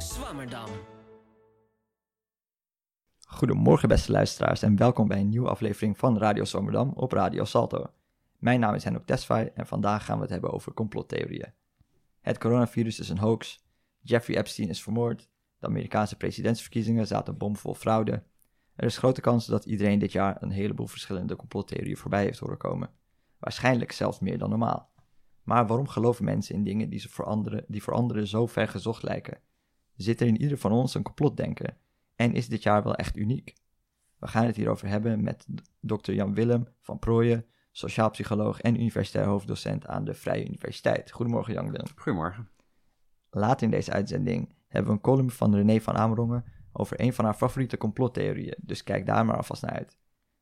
Nieuw Swammerdam. Goedemorgen beste luisteraars en welkom bij een nieuwe aflevering van Radio Zomerdam op Radio Salto. Mijn naam is Henok Tesfaye en vandaag gaan we het hebben over complottheorieën. Het coronavirus is een hoax, Jeffrey Epstein is vermoord, de Amerikaanse presidentsverkiezingen zaten bomvol fraude. Er is grote kans dat iedereen dit jaar een heleboel verschillende complottheorieën voorbij heeft horen komen. Waarschijnlijk zelfs meer dan normaal. Maar waarom geloven mensen in dingen die, ze voor anderen, die voor anderen zo ver gezocht lijken? Zit er in ieder van ons een complotdenken? En is dit jaar wel echt uniek? We gaan het hierover hebben met Dr. Jan Willem van Prooijen, sociaal psycholoog en universitair hoofddocent aan de Vrije Universiteit. Goedemorgen Jan Willem. Goedemorgen. Later in deze uitzending hebben we een column van René van Amerongen over een van haar favoriete complottheorieën, dus kijk daar maar alvast naar uit.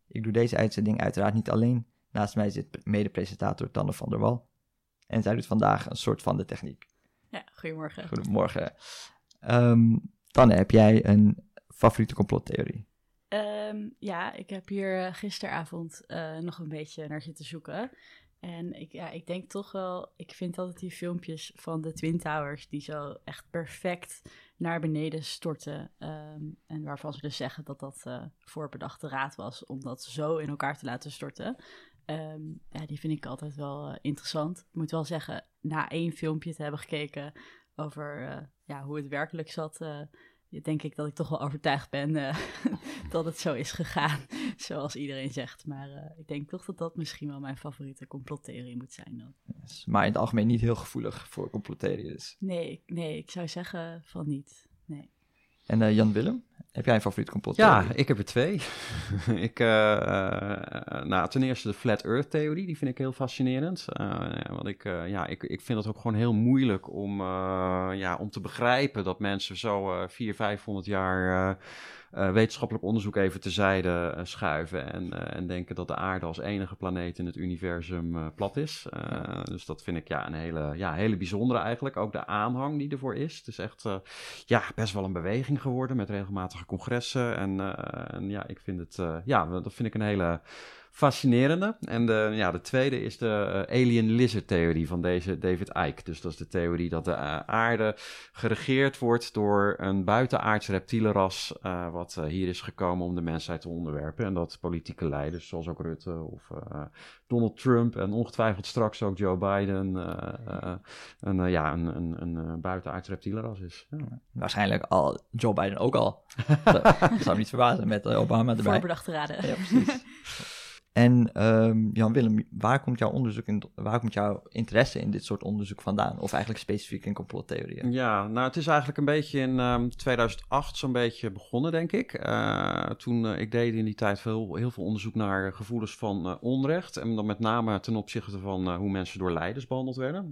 Ik doe deze uitzending uiteraard niet alleen, naast mij zit mede-presentator Tanne van der Wal en zij doet vandaag een soort van de techniek. Ja, goedemorgen. Goedemorgen. Um, Tanne, heb jij een favoriete complottheorie? Um, ja, ik heb hier eh, gisteravond uh, nog een beetje naar zitten zoeken. En ik, ja, ik denk toch wel, ik vind altijd die filmpjes van de Twin Towers die zo echt perfect naar beneden storten. Um, en waarvan ze dus zeggen dat dat uh, voorbedachte raad was om dat zo in elkaar te laten storten. Ja, die vind ik altijd wel interessant. Ik moet wel zeggen, na één filmpje te hebben gekeken over uh, ja, hoe het werkelijk zat, denk ik dat ik toch wel overtuigd ben uh, dat het zo is gegaan, zoals iedereen zegt. Maar uh, ik denk toch dat dat misschien wel mijn favoriete complottheorie moet zijn dan. Yes, maar in het algemeen niet heel gevoelig voor complottheorieën dus. Nee, nee, ik zou zeggen van niet, nee. En uh, Jan Willem, heb jij een favoriet complottheorie? Ja, ik heb er twee. ik, uh, nou, ten eerste de Flat Earth theorie, die vind ik heel fascinerend. Uh, want ik, ja, ik, ik vind het ook gewoon heel moeilijk om, ja, om te begrijpen dat mensen zo 400, 500 jaar uh, wetenschappelijk onderzoek even terzijde uh, schuiven en, uh, en denken dat de aarde als enige planeet in het universum plat is. dus dat vind ik ja, een hele, ja, hele bijzondere eigenlijk. Ook de aanhang die ervoor is. Het is echt ja, best wel een beweging geworden met regelmatige congressen. En, en ja, ik vind het, ja, dat vind ik een hele fascinerende. En de, ja, de tweede is de uh, alien lizard theorie van deze David Icke. Dus dat is de theorie dat de uh, aarde geregeerd wordt door een buitenaards reptielenras, uh, wat hier is gekomen om de mensheid te onderwerpen. En dat politieke leiders, zoals ook Rutte of Donald Trump en ongetwijfeld straks ook Joe Biden, een, ja, een, een, een buitenaards reptielenras is. Ja. Waarschijnlijk al Joe Biden ook al. dat zou me niet verbazen met Obama erbij. Voorbedachte raden. Ja, precies. En um, Jan Willem, waar komt jouw onderzoek in, waar komt jouw interesse in dit soort onderzoek vandaan? Of eigenlijk specifiek in complottheorieën? Ja, nou het is eigenlijk een beetje in um, 2008 zo'n beetje begonnen, denk ik. Uh, toen uh, ik deed in die tijd veel, heel veel onderzoek naar gevoelens van uh, onrecht. En dan met name ten opzichte van hoe mensen door leiders behandeld werden.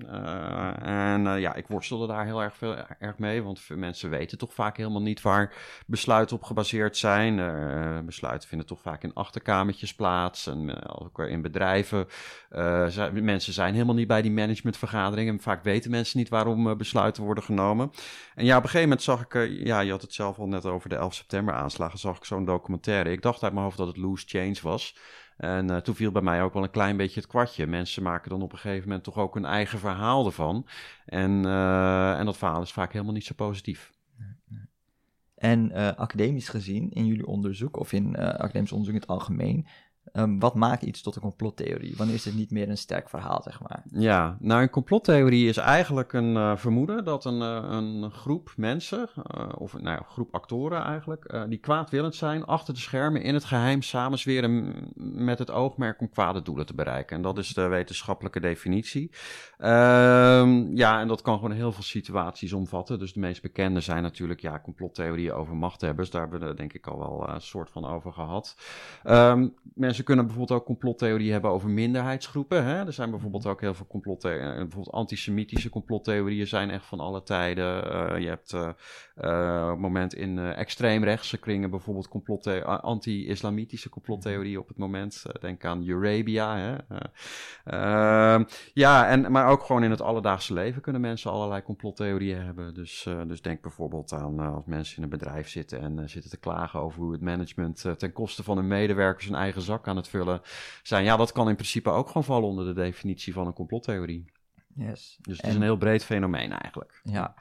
en ja, ik worstelde daar heel erg, veel, erg mee, want mensen weten toch vaak helemaal niet waar besluiten op gebaseerd zijn. besluiten vinden toch vaak in achterkamertjes plaats en ook in bedrijven. Uh, zijn, mensen zijn helemaal niet bij die managementvergaderingen. Vaak weten mensen niet waarom uh, besluiten worden genomen. En ja, op een gegeven moment zag ik, ja, je had het zelf al net over de 11 september aanslagen, zag ik zo'n documentaire. Ik dacht uit mijn hoofd dat het loose change was. En toen viel bij mij ook wel een klein beetje het kwartje. Mensen maken dan op een gegeven moment toch ook hun eigen verhaal ervan. En, en dat verhaal is vaak helemaal niet zo positief. En academisch gezien, in jullie onderzoek, of in academisch onderzoek in het algemeen, Um, wat maakt iets tot een complottheorie? Wanneer is het niet meer een sterk verhaal, zeg maar? Ja, nou, een complottheorie is eigenlijk een uh, vermoeden dat een, uh, een groep mensen, uh, of nou, een groep actoren eigenlijk, die kwaadwillend zijn, achter de schermen in het geheim samenzweren met het oogmerk om kwade doelen te bereiken. En dat is de wetenschappelijke definitie. Ehm, ja, en dat kan gewoon heel veel situaties omvatten. Dus de meest bekende zijn natuurlijk ja, complottheorieën over machthebbers. Daar hebben we denk ik al wel een soort van over gehad. Um, mensen kunnen bijvoorbeeld ook complottheorieën hebben over minderheidsgroepen. Hè? Er zijn bijvoorbeeld ook heel veel complottheorieën. Bijvoorbeeld antisemitische complottheorieën zijn echt van alle tijden. Uh, je hebt uh, uh, op het moment in extreemrechtse kringen bijvoorbeeld anti-islamitische complottheorieën op het moment. denk aan Eurabia. Hè? Ehm, ja, en, maar ook gewoon in het alledaagse leven kunnen mensen allerlei complottheorieën hebben. Dus, dus denk bijvoorbeeld aan als mensen in een bedrijf zitten en zitten te klagen over hoe het management ten koste van hun medewerkers hun eigen zak aan het vullen zijn. Ja, dat kan in principe ook gewoon vallen onder de definitie van een complottheorie. Yes. Dus het is een heel breed fenomeen eigenlijk. Ja,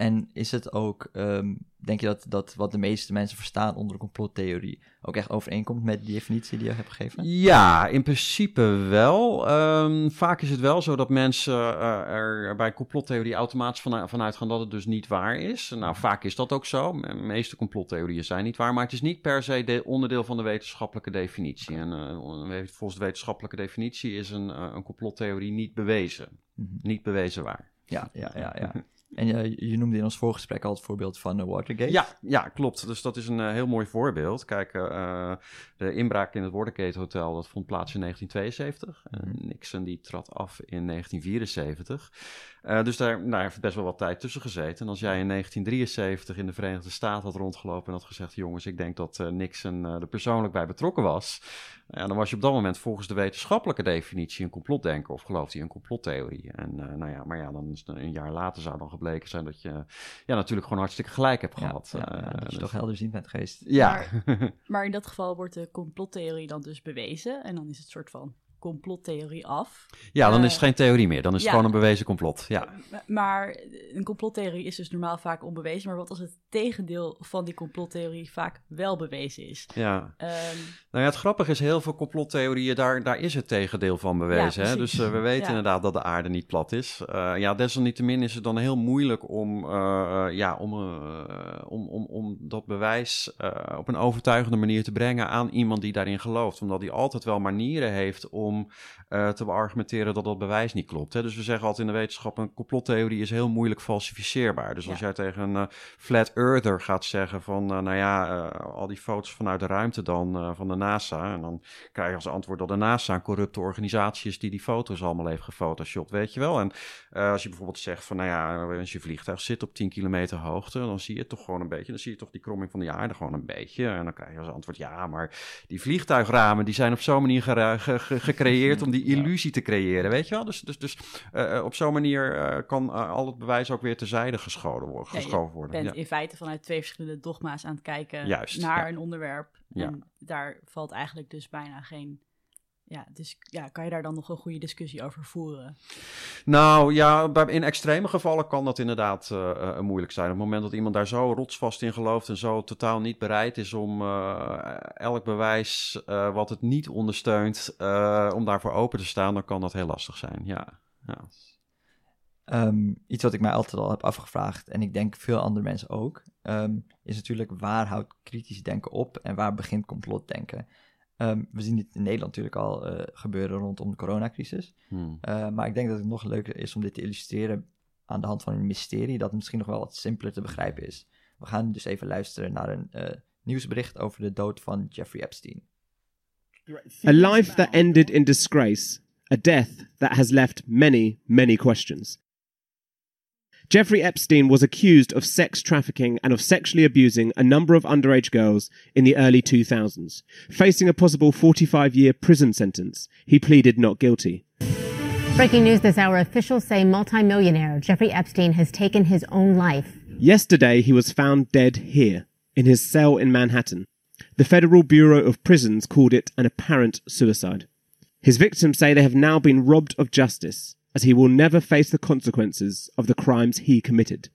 En is het ook, ehm, denk je dat, dat wat de meeste mensen verstaan onder een complottheorie ook echt overeenkomt met die definitie die je hebt gegeven? Ja, in principe wel. Ehm, vaak is het wel zo dat mensen uh, er bij complottheorie automatisch vanuit, vanuit gaan dat het dus niet waar is. Nou, vaak is dat ook zo. De meeste complottheorieën zijn niet waar, maar het is niet per se de onderdeel van de wetenschappelijke definitie. En uh, volgens de wetenschappelijke definitie is een, uh, een complottheorie niet bewezen. Mm -hmm. Niet bewezen waar. Ja, ja, ja, ja. En je, je noemde in ons voorgesprek al het voorbeeld van de Watergate. Ja, ja, klopt. Dus dat is een uh, heel mooi voorbeeld. Kijk, uh, de inbraak in het Watergate Hotel, dat vond plaats in 1972. Mm. Nixon die trad af in 1974. Uh, dus daar nou, heeft best wel wat tijd tussen gezeten. En als jij in 1973 in de Verenigde Staten had rondgelopen en had gezegd: Jongens, ik denk dat Nixon er persoonlijk bij betrokken was. Ja, dan was je op dat moment volgens de wetenschappelijke definitie een complotdenker of geloofde hij een complottheorie. En nou ja, maar ja, dan is een jaar later zou dan gebleken zijn dat je ja, natuurlijk gewoon hartstikke gelijk hebt gehad. Ja, ja, dat je dus... toch helderziend bent geweest. Ja. Maar, maar in dat geval wordt de complottheorie dan dus bewezen en dan is het soort van complottheorie af. Ja, dan is het geen theorie meer. Dan is het ja, gewoon een bewezen complot. Ja. Maar een complottheorie is dus normaal vaak onbewezen. Maar wat als het tegendeel van die complottheorie vaak wel bewezen is? Ja. Um, nou ja, het grappige is, heel veel complottheorieën, daar, daar is het tegendeel van bewezen. Ja, hè? Dus uh, we weten inderdaad dat de aarde niet plat is. Uh, ja, desalniettemin is het dan heel moeilijk om, uh, ja, om, om, om, om dat bewijs op een overtuigende manier te brengen aan iemand die daarin gelooft. Omdat hij altijd wel manieren heeft om om uh, te beargumenteren dat dat bewijs niet klopt. Hè? Dus we zeggen altijd in de wetenschap, een complottheorie is heel moeilijk falsificeerbaar. Dus als jij tegen een uh, flat earther gaat zeggen van, uh, nou ja, al die foto's vanuit de ruimte dan, van de NASA, en dan krijg je als antwoord dat de NASA een corrupte organisatie is die die foto's allemaal heeft gefotoshopt, weet je wel. En als je bijvoorbeeld zegt van, nou ja, als je vliegtuig zit op 10 kilometer hoogte, dan zie je toch gewoon een beetje, dan zie je toch die kromming van de aarde gewoon een beetje. En dan krijg je als antwoord, ja, maar die vliegtuigramen, die zijn op zo'n manier gecreëerd gecreëerd om die illusie te creëren, weet je wel? Dus, dus, dus uh, op zo'n manier uh, kan al het bewijs ook weer terzijde geschoven worden. Geschoven worden. bent ja. in feite vanuit twee verschillende dogma's aan het kijken Juist, naar een onderwerp. En daar valt eigenlijk dus bijna geen ja, dus ja, kan je daar dan nog een goede discussie over voeren? Nou ja, in extreme gevallen kan dat inderdaad uh, moeilijk zijn. Op het moment dat iemand daar zo rotsvast in gelooft en zo totaal niet bereid is om uh, elk bewijs wat het niet ondersteunt, om daarvoor open te staan, dan kan dat heel lastig zijn. Ja. ja. Um, iets wat ik mij altijd al heb afgevraagd, en ik denk veel andere mensen ook, um, is natuurlijk waar houdt kritisch denken op en waar begint complotdenken? Um, we zien dit in Nederland natuurlijk al uh, gebeuren rondom de coronacrisis. Hmm. Uh, maar ik denk dat het nog leuker is om dit te illustreren aan de hand van een mysterie dat misschien nog wel wat simpeler te begrijpen is. We gaan dus even luisteren naar een uh, nieuwsbericht over de dood van Jeffrey Epstein. A life that ended in disgrace. A death that has left many, many questions. Jeffrey Epstein was accused of sex trafficking and of sexually abusing a number of underage girls in the early 2000s. Facing a possible 45 year prison sentence, he pleaded not guilty. Breaking news this hour officials say multimillionaire Jeffrey Epstein has taken his own life. Yesterday, he was found dead here, in his cell in Manhattan. The Federal Bureau of Prisons called it an apparent suicide. His victims say they have now been robbed of justice as he will never face the consequences of the crimes he committed.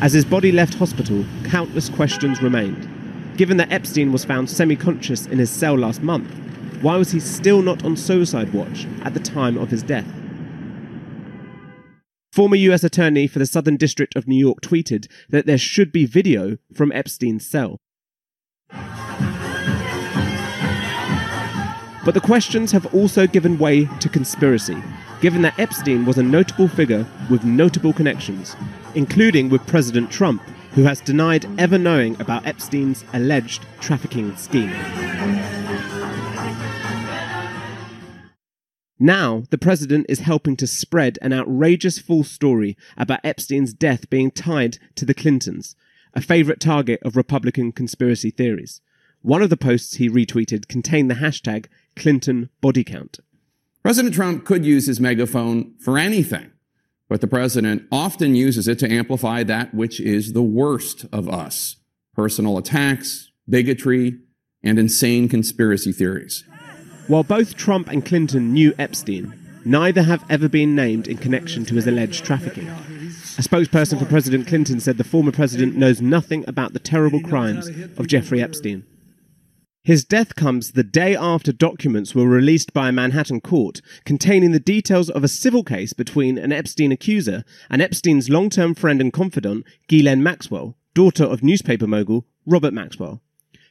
As his body left hospital, countless questions remained. Given that Epstein was found semi conscious in his cell last month, why was he still not on suicide watch at the time of his death? Former US Attorney for the Southern District of New York tweeted that there should be video from Epstein's cell. But the questions have also given way to conspiracy, given that Epstein was a notable figure with notable connections, including with President Trump, who has denied ever knowing about Epstein's alleged trafficking scheme. Now, the president is helping to spread an outrageous false story about Epstein's death being tied to the Clintons, a favorite target of Republican conspiracy theories. One of the posts he retweeted contained the hashtag Clinton body count. President Trump could use his megaphone for anything, but the president often uses it to amplify that which is the worst of us personal attacks, bigotry, and insane conspiracy theories. While both Trump and Clinton knew Epstein, neither have ever been named in connection to his alleged trafficking. A spokesperson for President Clinton said the former president knows nothing about the terrible crimes of Jeffrey Epstein. His death comes the day after documents were released by a Manhattan court containing the details of a civil case between an Epstein accuser and Epstein's long term friend and confidant, Ghislaine Maxwell, daughter of newspaper mogul Robert Maxwell.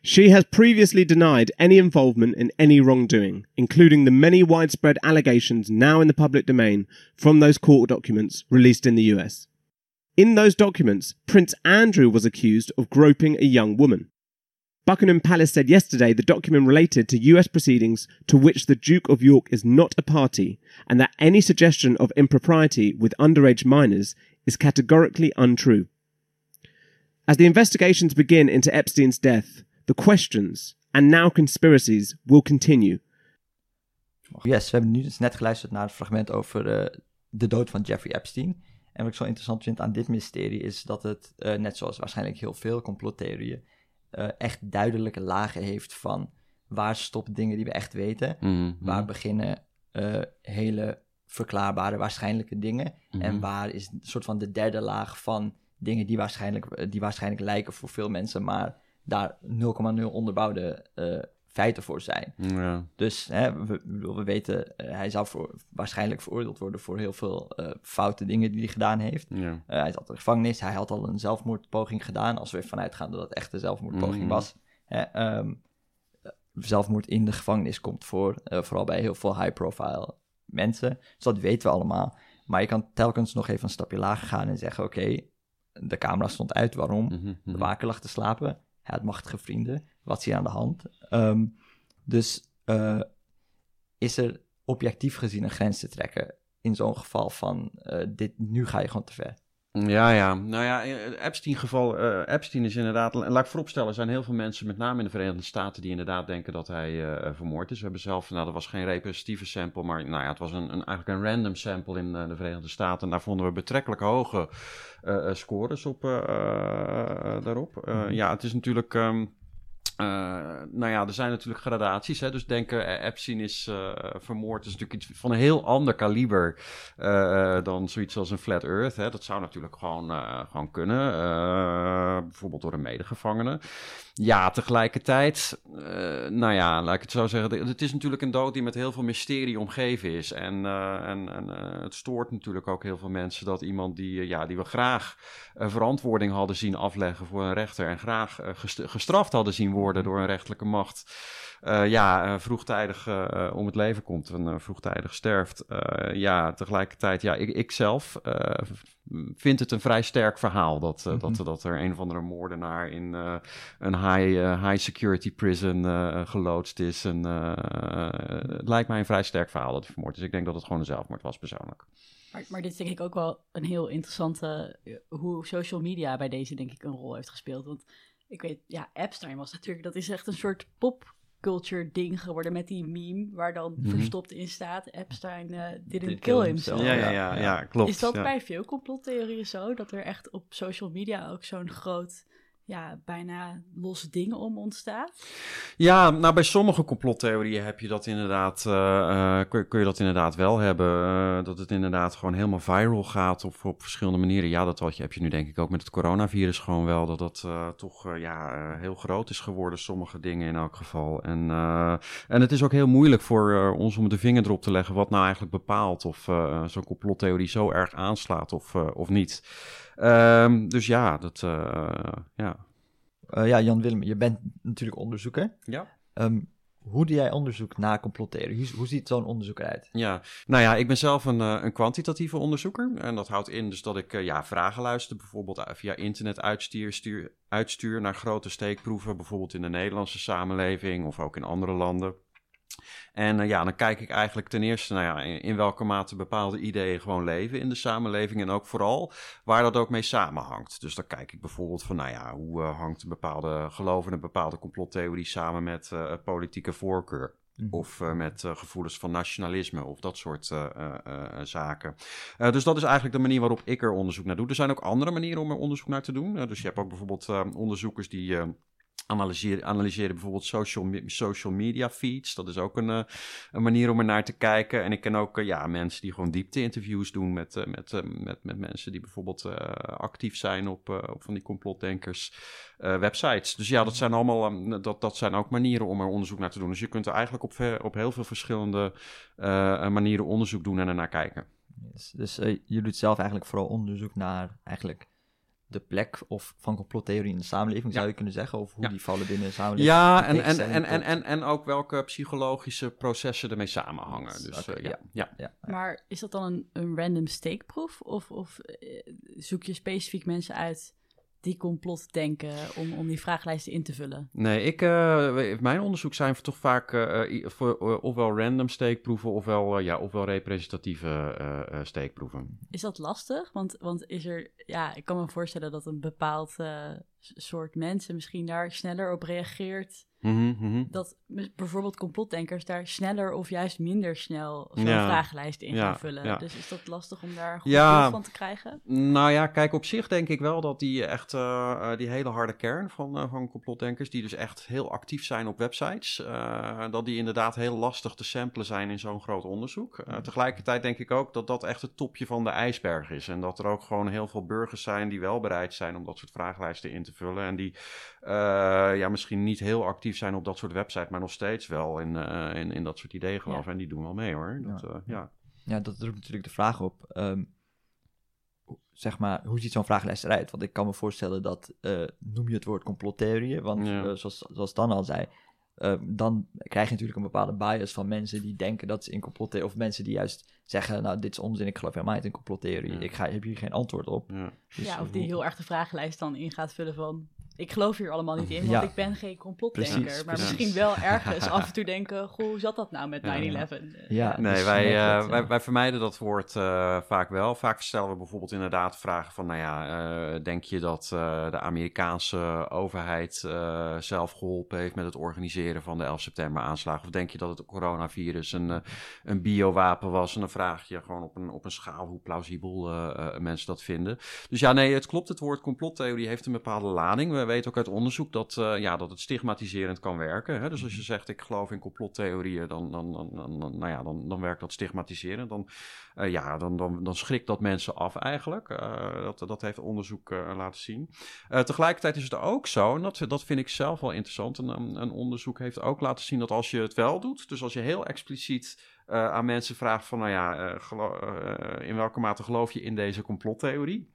She has previously denied any involvement in any wrongdoing, including the many widespread allegations now in the public domain from those court documents released in the US. In those documents, Prince Andrew was accused of groping a young woman. Buckingham Palace said yesterday the document related to US proceedings to which the Duke of York is not a party, and that any suggestion of impropriety with underage minors is categorically untrue. As the investigations begin into Epstein's death, the questions and now conspiracies will continue. Yes, we hebben nu dus net geluisterd naar het fragment over uh, de dood van Jeffrey Epstein. En wat ik zo interessant vind aan dit mysterie is dat het, uh, net zoals waarschijnlijk heel veel complottheorieën, uh, echt duidelijke lagen heeft van waar stoppen dingen die we echt weten, Mm -hmm. waar beginnen hele verklaarbare waarschijnlijke dingen Mhm. en waar is een soort van de derde laag van dingen die waarschijnlijk, die waarschijnlijk lijken voor veel mensen, maar daar 0,0 onderbouwde uh, feiten voor zijn. Ja. Dus hè, we, we weten, uh, hij zou voor, waarschijnlijk veroordeeld worden voor heel veel uh, foute dingen die hij gedaan heeft. Ja. hij zat in de gevangenis, hij had al een zelfmoordpoging gedaan, als we ervan uitgaan dat het echt een zelfmoordpoging Mhm. was. Hè, um, zelfmoord in de gevangenis komt voor, vooral bij heel veel high-profile mensen. Dus dat weten we allemaal. Maar je kan telkens nog even een stapje lager gaan en zeggen, oké, okay, de camera stond uit, waarom? Mhm, mhm. De waker lag te slapen, hij had machtige vrienden, wat is hier aan de hand? Um, dus uh, is er objectief gezien een grens te trekken in zo'n geval van uh, dit, nu ga je gewoon te ver? Ja, ja. Nou ja, Epstein-geval. Uh, Epstein is inderdaad. Laat ik vooropstellen, er zijn heel veel mensen, met name in de Verenigde Staten, die inderdaad denken dat hij uh, vermoord is. We hebben zelf, nou, dat was geen representatieve sample, maar nou ja, het was een, een eigenlijk een random sample in uh, de Verenigde Staten. En daar vonden we betrekkelijk hoge scores op daarop. Mhm. Ja, het is natuurlijk. Um, uh, nou ja, er zijn natuurlijk gradaties. Hè? Dus denken uh, Epstein is uh, vermoord is natuurlijk iets van een heel ander kaliber dan zoiets als een flat earth. Hè? Dat zou natuurlijk gewoon, gewoon kunnen. bijvoorbeeld door een medegevangene. Ja, tegelijkertijd, nou ja, laat ik het zo zeggen. Het is natuurlijk een dood die met heel veel mysterie omgeven is. En, en, en het stoort natuurlijk ook heel veel mensen dat iemand die, ja, die we graag verantwoording hadden zien afleggen voor een rechter en graag gestraft hadden zien worden door een rechterlijke macht. Uh, ja, uh, vroegtijdig uh, om het leven komt en vroegtijdig sterft. ja, tegelijkertijd, ja, ik, ik zelf vind het een vrij sterk verhaal dat, mm -hmm. dat, dat er een of andere moordenaar in een high, high security prison geloodst is. En, het lijkt mij een vrij sterk verhaal dat hij vermoord is. Ik denk dat het gewoon een zelfmoord was persoonlijk. Maar, maar dit is denk ik ook wel een heel interessante, hoe social media bij deze denk ik een rol heeft gespeeld. Want ik weet, ja, Epstein was natuurlijk, dat is echt een soort popculture ding geworden met die meme waar dan Mhm. verstopt in staat, Epstein uh, didn't Did kill himself. himself. Ja, ja, ja, ja, klopt. Is dat ja. bij veel complottheorieën zo, dat er echt op social media ook zo'n groot, ja, bijna los dingen om ontstaat? Ja, nou bij sommige complottheorieën heb je dat inderdaad, uh, uh, kun, je dat inderdaad wel hebben. Uh, dat het inderdaad gewoon helemaal viral gaat op, op verschillende manieren. Ja, dat had je, heb je nu denk ik ook met het coronavirus gewoon wel. Dat dat toch ja, heel groot is geworden, sommige dingen in elk geval. En, en het is ook heel moeilijk voor ons om de vinger erop te leggen wat nou eigenlijk bepaalt of zo'n complottheorie zo erg aanslaat of, of niet. Um, dus ja, dat, ja. Uh, ja, Jan Willem, je bent natuurlijk onderzoeker. Ja. Um, hoe doe jij onderzoek naar complottheorie? Hoe, hoe ziet zo'n onderzoek eruit? Ja, nou ja, ik ben zelf een, uh, een kwantitatieve onderzoeker. En dat houdt in dus dat ik ja, vragen luister, bijvoorbeeld via internet uitstuur, stuur, uitstuur naar grote steekproeven, bijvoorbeeld in de Nederlandse samenleving of ook in andere landen. En uh, ja, dan kijk ik eigenlijk ten eerste nou ja, in, in, welke mate bepaalde ideeën gewoon leven in de samenleving. En ook vooral waar dat ook mee samenhangt. Dus dan kijk ik bijvoorbeeld van, nou ja, hoe uh, hangt een bepaalde geloof in een bepaalde complottheorie samen met uh, politieke voorkeur. Mm. Of met gevoelens van nationalisme of dat soort zaken. dus dat is eigenlijk de manier waarop ik er onderzoek naar doe. Er zijn ook andere manieren om er onderzoek naar te doen. dus je hebt ook bijvoorbeeld onderzoekers die analyseren, analyseren bijvoorbeeld social, social media feeds. Dat is ook een, uh, een manier om er naar te kijken. En ik ken ook uh, ja, mensen die gewoon diepte-interviews doen met, uh, met, met, met mensen die bijvoorbeeld actief zijn op, op van die complotdenkers websites. Dus ja, dat zijn allemaal dat, dat zijn ook manieren om er onderzoek naar te doen. Dus je kunt er eigenlijk op, op heel veel verschillende manieren onderzoek doen en ernaar kijken. Yes. Dus je doet zelf eigenlijk vooral onderzoek naar eigenlijk de plek of van complottheorie in de samenleving, zou je kunnen zeggen? Of hoe die vallen binnen de samenleving? Ja, en, en, en, en, en, en ook welke psychologische processen ermee samenhangen. Dus, uh, ja. Ja. ja. Maar is dat dan een, een random steekproef? Of, of uh, zoek je specifiek mensen uit die complot denken om, om die vragenlijsten in te vullen? Nee, ik, uh, mijn onderzoek zijn toch vaak uh, voor, uh, ofwel random steekproeven ofwel, ja, ofwel representatieve steekproeven. Is dat lastig? Want, want is er, ja, ik kan me voorstellen dat een bepaald soort mensen misschien daar sneller op reageert Mm -hmm. Dat bijvoorbeeld complotdenkers daar sneller of juist minder snel zo'n vragenlijst in gaan vullen. Dus is dat lastig om daar goed ja. van te krijgen? Nou ja, kijk, op zich denk ik wel dat die echt, uh, die hele harde kern van, uh, van complotdenkers, die dus echt heel actief zijn op websites, uh, dat die inderdaad heel lastig te samplen zijn in zo'n groot onderzoek. tegelijkertijd denk ik ook dat dat echt het topje van de ijsberg is. En dat er ook gewoon heel veel burgers zijn die wel bereid zijn om dat soort vragenlijsten in te vullen. En die ja, misschien niet heel actief zijn op dat soort websites, maar nog steeds wel in, uh, in, in dat soort ideeën geloven. En die doen wel mee hoor. Dat, ja. Uh, ja. ja, dat roept natuurlijk de vraag op. Um, zeg maar, hoe ziet zo'n vragenlijst eruit? Want ik kan me voorstellen dat, uh, noem je het woord complottheorie, want ja. zoals, zoals Dan al zei, uh, dan krijg je natuurlijk een bepaalde bias van mensen die denken dat ze in complottheorie... of mensen die juist zeggen, nou, dit is onzin, ik geloof helemaal niet in complottheorie. Ja. Ik ga, heb hier geen antwoord op. Ja, dus ja of die heel erg de vragenlijst dan in gaat vullen van ik geloof hier allemaal niet in, want ja. ik ben geen complotdenker. Precies, maar misschien wel ergens af en toe denken, goh, hoe zat dat nou met 9-11? Ja, ja, nee, wij, uh, wij, wij, vermijden dat woord uh, vaak wel. Vaak stellen we bijvoorbeeld inderdaad vragen van, nou ja, uh, denk je dat de Amerikaanse overheid zelf geholpen heeft met het organiseren van de 11 september aanslagen? Of denk je dat het coronavirus een, een biowapen was? En dan vraag je gewoon op een, op een schaal hoe plausibel mensen dat vinden. Dus ja, nee, het klopt, het woord complottheorie heeft een bepaalde lading. We weten ook uit onderzoek dat, uh, ja, dat het stigmatiserend kan werken. Hè? Dus als je mhm. zegt, ik geloof in complottheorieën, dan, dan, dan, dan, nou ja, dan, dan werkt dat stigmatiserend. Dan, uh, ja, dan, dan, dan schrikt dat mensen af eigenlijk. Uh, dat, dat heeft onderzoek laten zien. tegelijkertijd is het ook zo, en dat, dat vind ik zelf wel interessant, een, een onderzoek heeft ook laten zien dat als je het wel doet, dus als je heel expliciet aan mensen vraagt van, nou ja, in welke mate geloof je in deze complottheorie?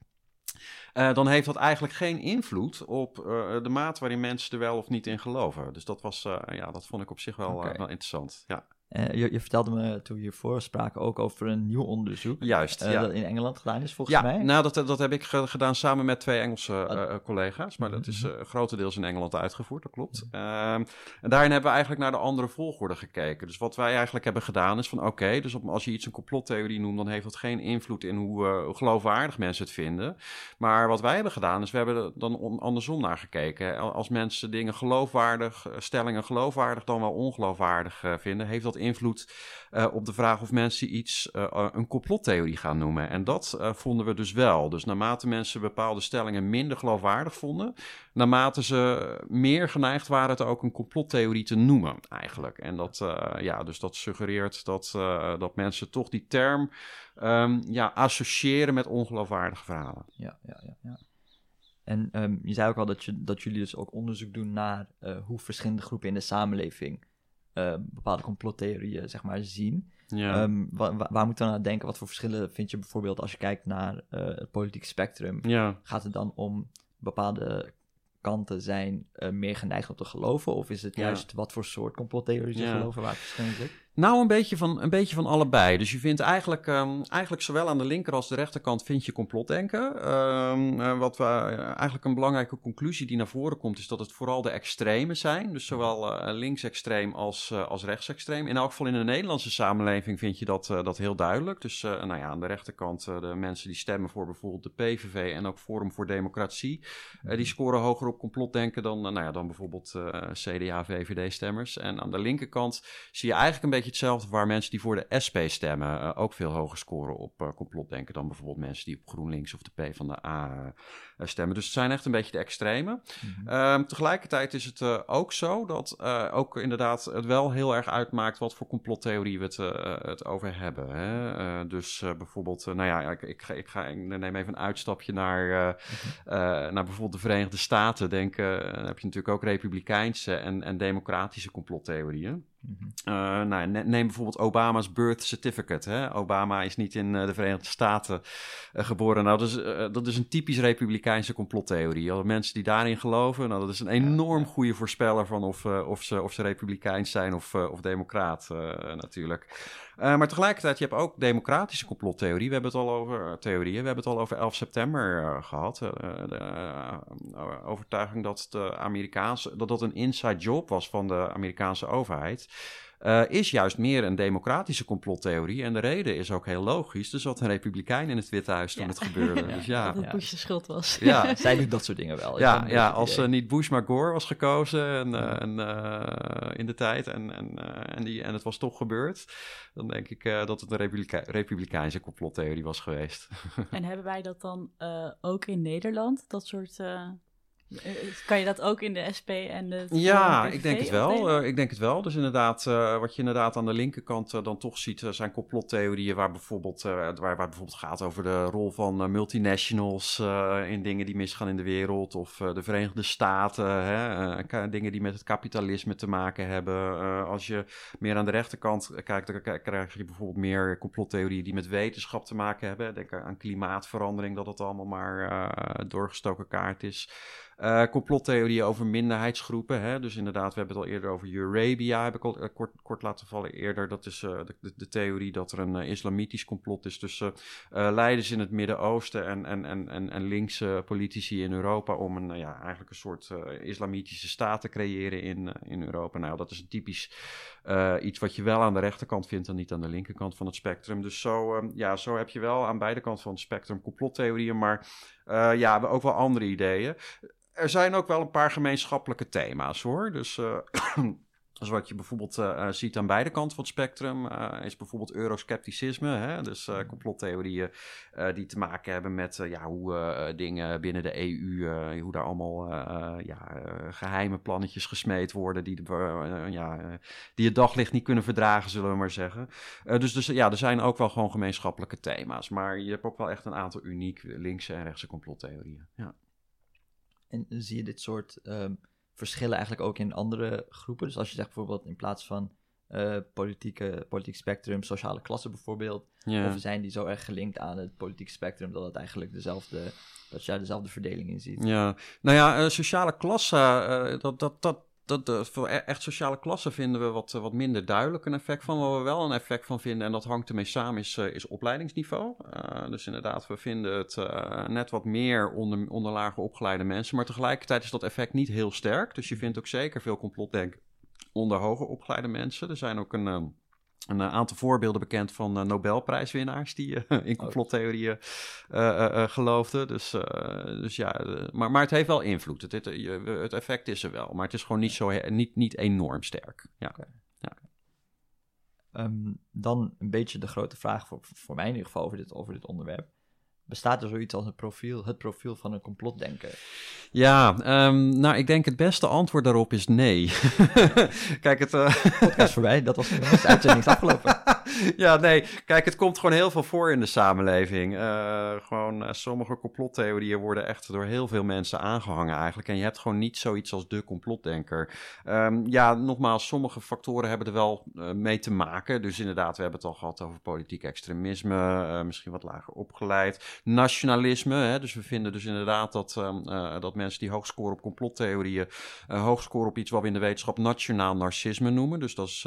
Uh, dan heeft dat eigenlijk geen invloed op uh, de mate waarin mensen er wel of niet in geloven. Dus dat, was, uh, ja, dat vond ik op zich wel, okay. wel interessant. Ja. Uh, je, je, vertelde me toen we hiervoor spraken ook over een nieuw onderzoek. Juist, uh, ja. Dat in Engeland gedaan is, volgens ja, mij. nou, dat, dat heb ik gedaan samen met twee Engelse uh, collega's. Maar dat is mhm. grotendeels in Engeland uitgevoerd, dat klopt. Ehm, en daarin hebben we eigenlijk naar de andere volgorde gekeken. Dus wat wij eigenlijk hebben gedaan is van... oké, okay, dus op, als je iets een complottheorie noemt... dan heeft dat geen invloed in hoe geloofwaardig mensen het vinden. Maar wat wij hebben gedaan is... we hebben er dan andersom naar gekeken. Als mensen dingen geloofwaardig... stellingen geloofwaardig dan wel ongeloofwaardig vinden... heeft dat invloed uh, op de vraag of mensen iets uh, een complottheorie gaan noemen. En dat vonden we dus wel. Dus naarmate mensen bepaalde stellingen minder geloofwaardig vonden, naarmate ze meer geneigd waren het ook een complottheorie te noemen, eigenlijk. En dat, ja, dus dat suggereert dat, dat mensen toch die term um, ja, associëren met ongeloofwaardige verhalen. Ja, ja, ja. ja. En um, je zei ook al dat, je, dat jullie dus ook onderzoek doen naar hoe verschillende groepen in de samenleving uh, bepaalde complottheorieën zeg maar, zien. Ja. Um, waar, waar moeten we aan denken? Wat voor verschillen vind je bijvoorbeeld als je kijkt naar uh, het politieke spectrum? Ja. Gaat het dan om bepaalde kanten zijn uh, meer geneigd om te geloven? Of is het juist wat voor soort complottheorie ze geloven waar het verschillend zit? Nou, een beetje van, een beetje van allebei. Dus je vindt eigenlijk, um, eigenlijk zowel aan de linker als de rechterkant vind je complotdenken. Um, uh, wat we, uh, eigenlijk een belangrijke conclusie die naar voren komt, is dat het vooral de extremen zijn. Dus zowel uh, linksextreem als, als rechtsextreem. In elk geval in de Nederlandse samenleving vind je dat, dat heel duidelijk. Dus nou ja, aan de rechterkant de mensen die stemmen voor bijvoorbeeld de PVV en ook Forum voor Democratie. die scoren hoger op complotdenken dan, nou ja, dan bijvoorbeeld CDA, VVD-stemmers. En aan de linkerkant zie je eigenlijk een beetje hetzelfde waar mensen die voor de SP stemmen eh, ook veel hoger scoren op uh, complotdenken dan bijvoorbeeld mensen die op GroenLinks of de P van de A uh, stemmen. Dus het zijn echt een beetje de extreme. Mm -hmm. tegelijkertijd is het ook zo dat ook inderdaad het wel heel erg uitmaakt wat voor complottheorie we het, het over hebben. Hè? dus bijvoorbeeld, nou ja, ik, ik, ik, ga, ik neem even een uitstapje naar, naar bijvoorbeeld de Verenigde Staten. Denk, dan heb je natuurlijk ook republikeinse en, en democratische complottheorieën. Uh, nou, neem bijvoorbeeld Obama's birth certificate. Hè? Obama is niet in uh, de Verenigde Staten uh, geboren. Nou, dat is, dat is een typisch complottheorie. Alle mensen die daarin geloven, nou, dat is een enorm goede voorspeller van of, of, ze, of ze republikeins zijn of, of democraat natuurlijk. maar tegelijkertijd, je hebt ook democratische complottheorie. We hebben het al over theorieën. We hebben het al over 11 september gehad. de overtuiging dat, de Amerikaanse, dat dat een inside job was van de Amerikaanse overheid. Uh, is juist meer een democratische complottheorie. En de reden is ook heel logisch. Er zat een republikein in het Witte Huis toen ja. het gebeurde. ja, dus ja. Dat het Bush de schuld was. Ja. Zij doet dat soort dingen wel. Ja, ja als uh, niet Bush maar Gore was gekozen en, uh, en, in de tijd en, en, en, die, en het was toch gebeurd, dan denk ik dat het een republike republikeinse complottheorie was geweest. en hebben wij dat dan ook in Nederland, dat soort kan je dat ook in de SP en de. Ja, ik denk het wel. Uh, ik denk het wel. Dus inderdaad, uh, wat je inderdaad aan de linkerkant uh, dan toch ziet, zijn complottheorieën waar bijvoorbeeld, waar, waar het bijvoorbeeld gaat over de rol van multinationals in dingen die misgaan in de wereld, of de Verenigde Staten, hè, dingen die met het kapitalisme te maken hebben. als je meer aan de rechterkant kijkt, dan krijg je bijvoorbeeld meer complottheorieën die met wetenschap te maken hebben. Denk aan klimaatverandering, dat het allemaal maar doorgestoken kaart is. Uh, complottheorieën over minderheidsgroepen. Hè? Dus inderdaad, we hebben het al eerder over Eurabia, heb ik al uh, kort, kort, laten vallen eerder. Dat is uh, de, de, theorie dat er een islamitisch complot is tussen leiders in het Midden-Oosten en, en, en, en, en linkse politici in Europa om een, ja, eigenlijk een soort islamitische staat te creëren in, in Europa. Nou, dat is een typisch iets wat je wel aan de rechterkant vindt en niet aan de linkerkant van het spectrum. Dus zo, um, ja, zo heb je wel aan beide kanten van het spectrum complottheorieën, maar ja, we ook wel andere ideeën er zijn ook wel een paar gemeenschappelijke thema's hoor. Dus, uh, dus wat je bijvoorbeeld uh, ziet aan beide kanten van het spectrum, uh, is bijvoorbeeld euroscepticisme. Hè? Dus complottheorieën die te maken hebben met ja, hoe dingen binnen de EU, hoe daar allemaal ja, geheime plannetjes gesmeed worden die, de, ja, die het daglicht niet kunnen verdragen, zullen we maar zeggen. dus, dus ja, er zijn ook wel gewoon gemeenschappelijke thema's. Maar je hebt ook wel echt een aantal uniek linkse en rechtse complottheorieën. Ja. En zie je dit soort um, verschillen eigenlijk ook in andere groepen? Dus als je zegt bijvoorbeeld in plaats van uh, politieke, politiek spectrum, sociale klasse bijvoorbeeld, of zijn die zo erg gelinkt aan het politieke spectrum dat het eigenlijk dezelfde, dat je daar dezelfde verdeling in ziet? Ja, nou ja, uh, sociale klasse, uh, dat, dat, dat, dat, uh, voor echt sociale klassen vinden we wat, wat minder duidelijk een effect van. Waar we wel een effect van vinden, en dat hangt ermee samen, is, uh, is opleidingsniveau. Uh, dus inderdaad, we vinden het net wat meer onder, onder lage opgeleide mensen. Maar tegelijkertijd is dat effect niet heel sterk. Dus je vindt ook zeker veel complotdenken onder hoger opgeleide mensen. Er zijn ook een een aantal voorbeelden bekend van uh, Nobelprijswinnaars die uh, in complottheorieën uh, geloofden. Dus, dus ja, maar, maar het heeft wel invloed. Het, het, het, effect is er wel, maar het is gewoon niet, zo, niet, niet enorm sterk. Ja. Okay. ja. Um, dan een beetje de grote vraag voor, voor mij in ieder geval over dit, over dit onderwerp. Bestaat er zoiets als het profiel, het profiel van een complotdenker? Ja, um, nou, ik denk het beste antwoord daarop is nee. Kijk, het... Uh... Podcast voorbij, dat was de uitzending afgelopen. ja, nee, kijk, het komt gewoon heel veel voor in de samenleving. Uh, gewoon, uh, sommige complottheorieën worden echt door heel veel mensen aangehangen eigenlijk. En je hebt gewoon niet zoiets als de complotdenker. Um, ja, nogmaals, sommige factoren hebben er wel mee te maken. Dus inderdaad, we hebben het al gehad over politiek extremisme, misschien wat lager opgeleid nationalisme. Hè? Dus we vinden dus inderdaad dat, uh, dat mensen die hoog scoren op complottheorieën, hoog scoren op iets wat we in de wetenschap nationaal narcisme noemen. Dus dat is,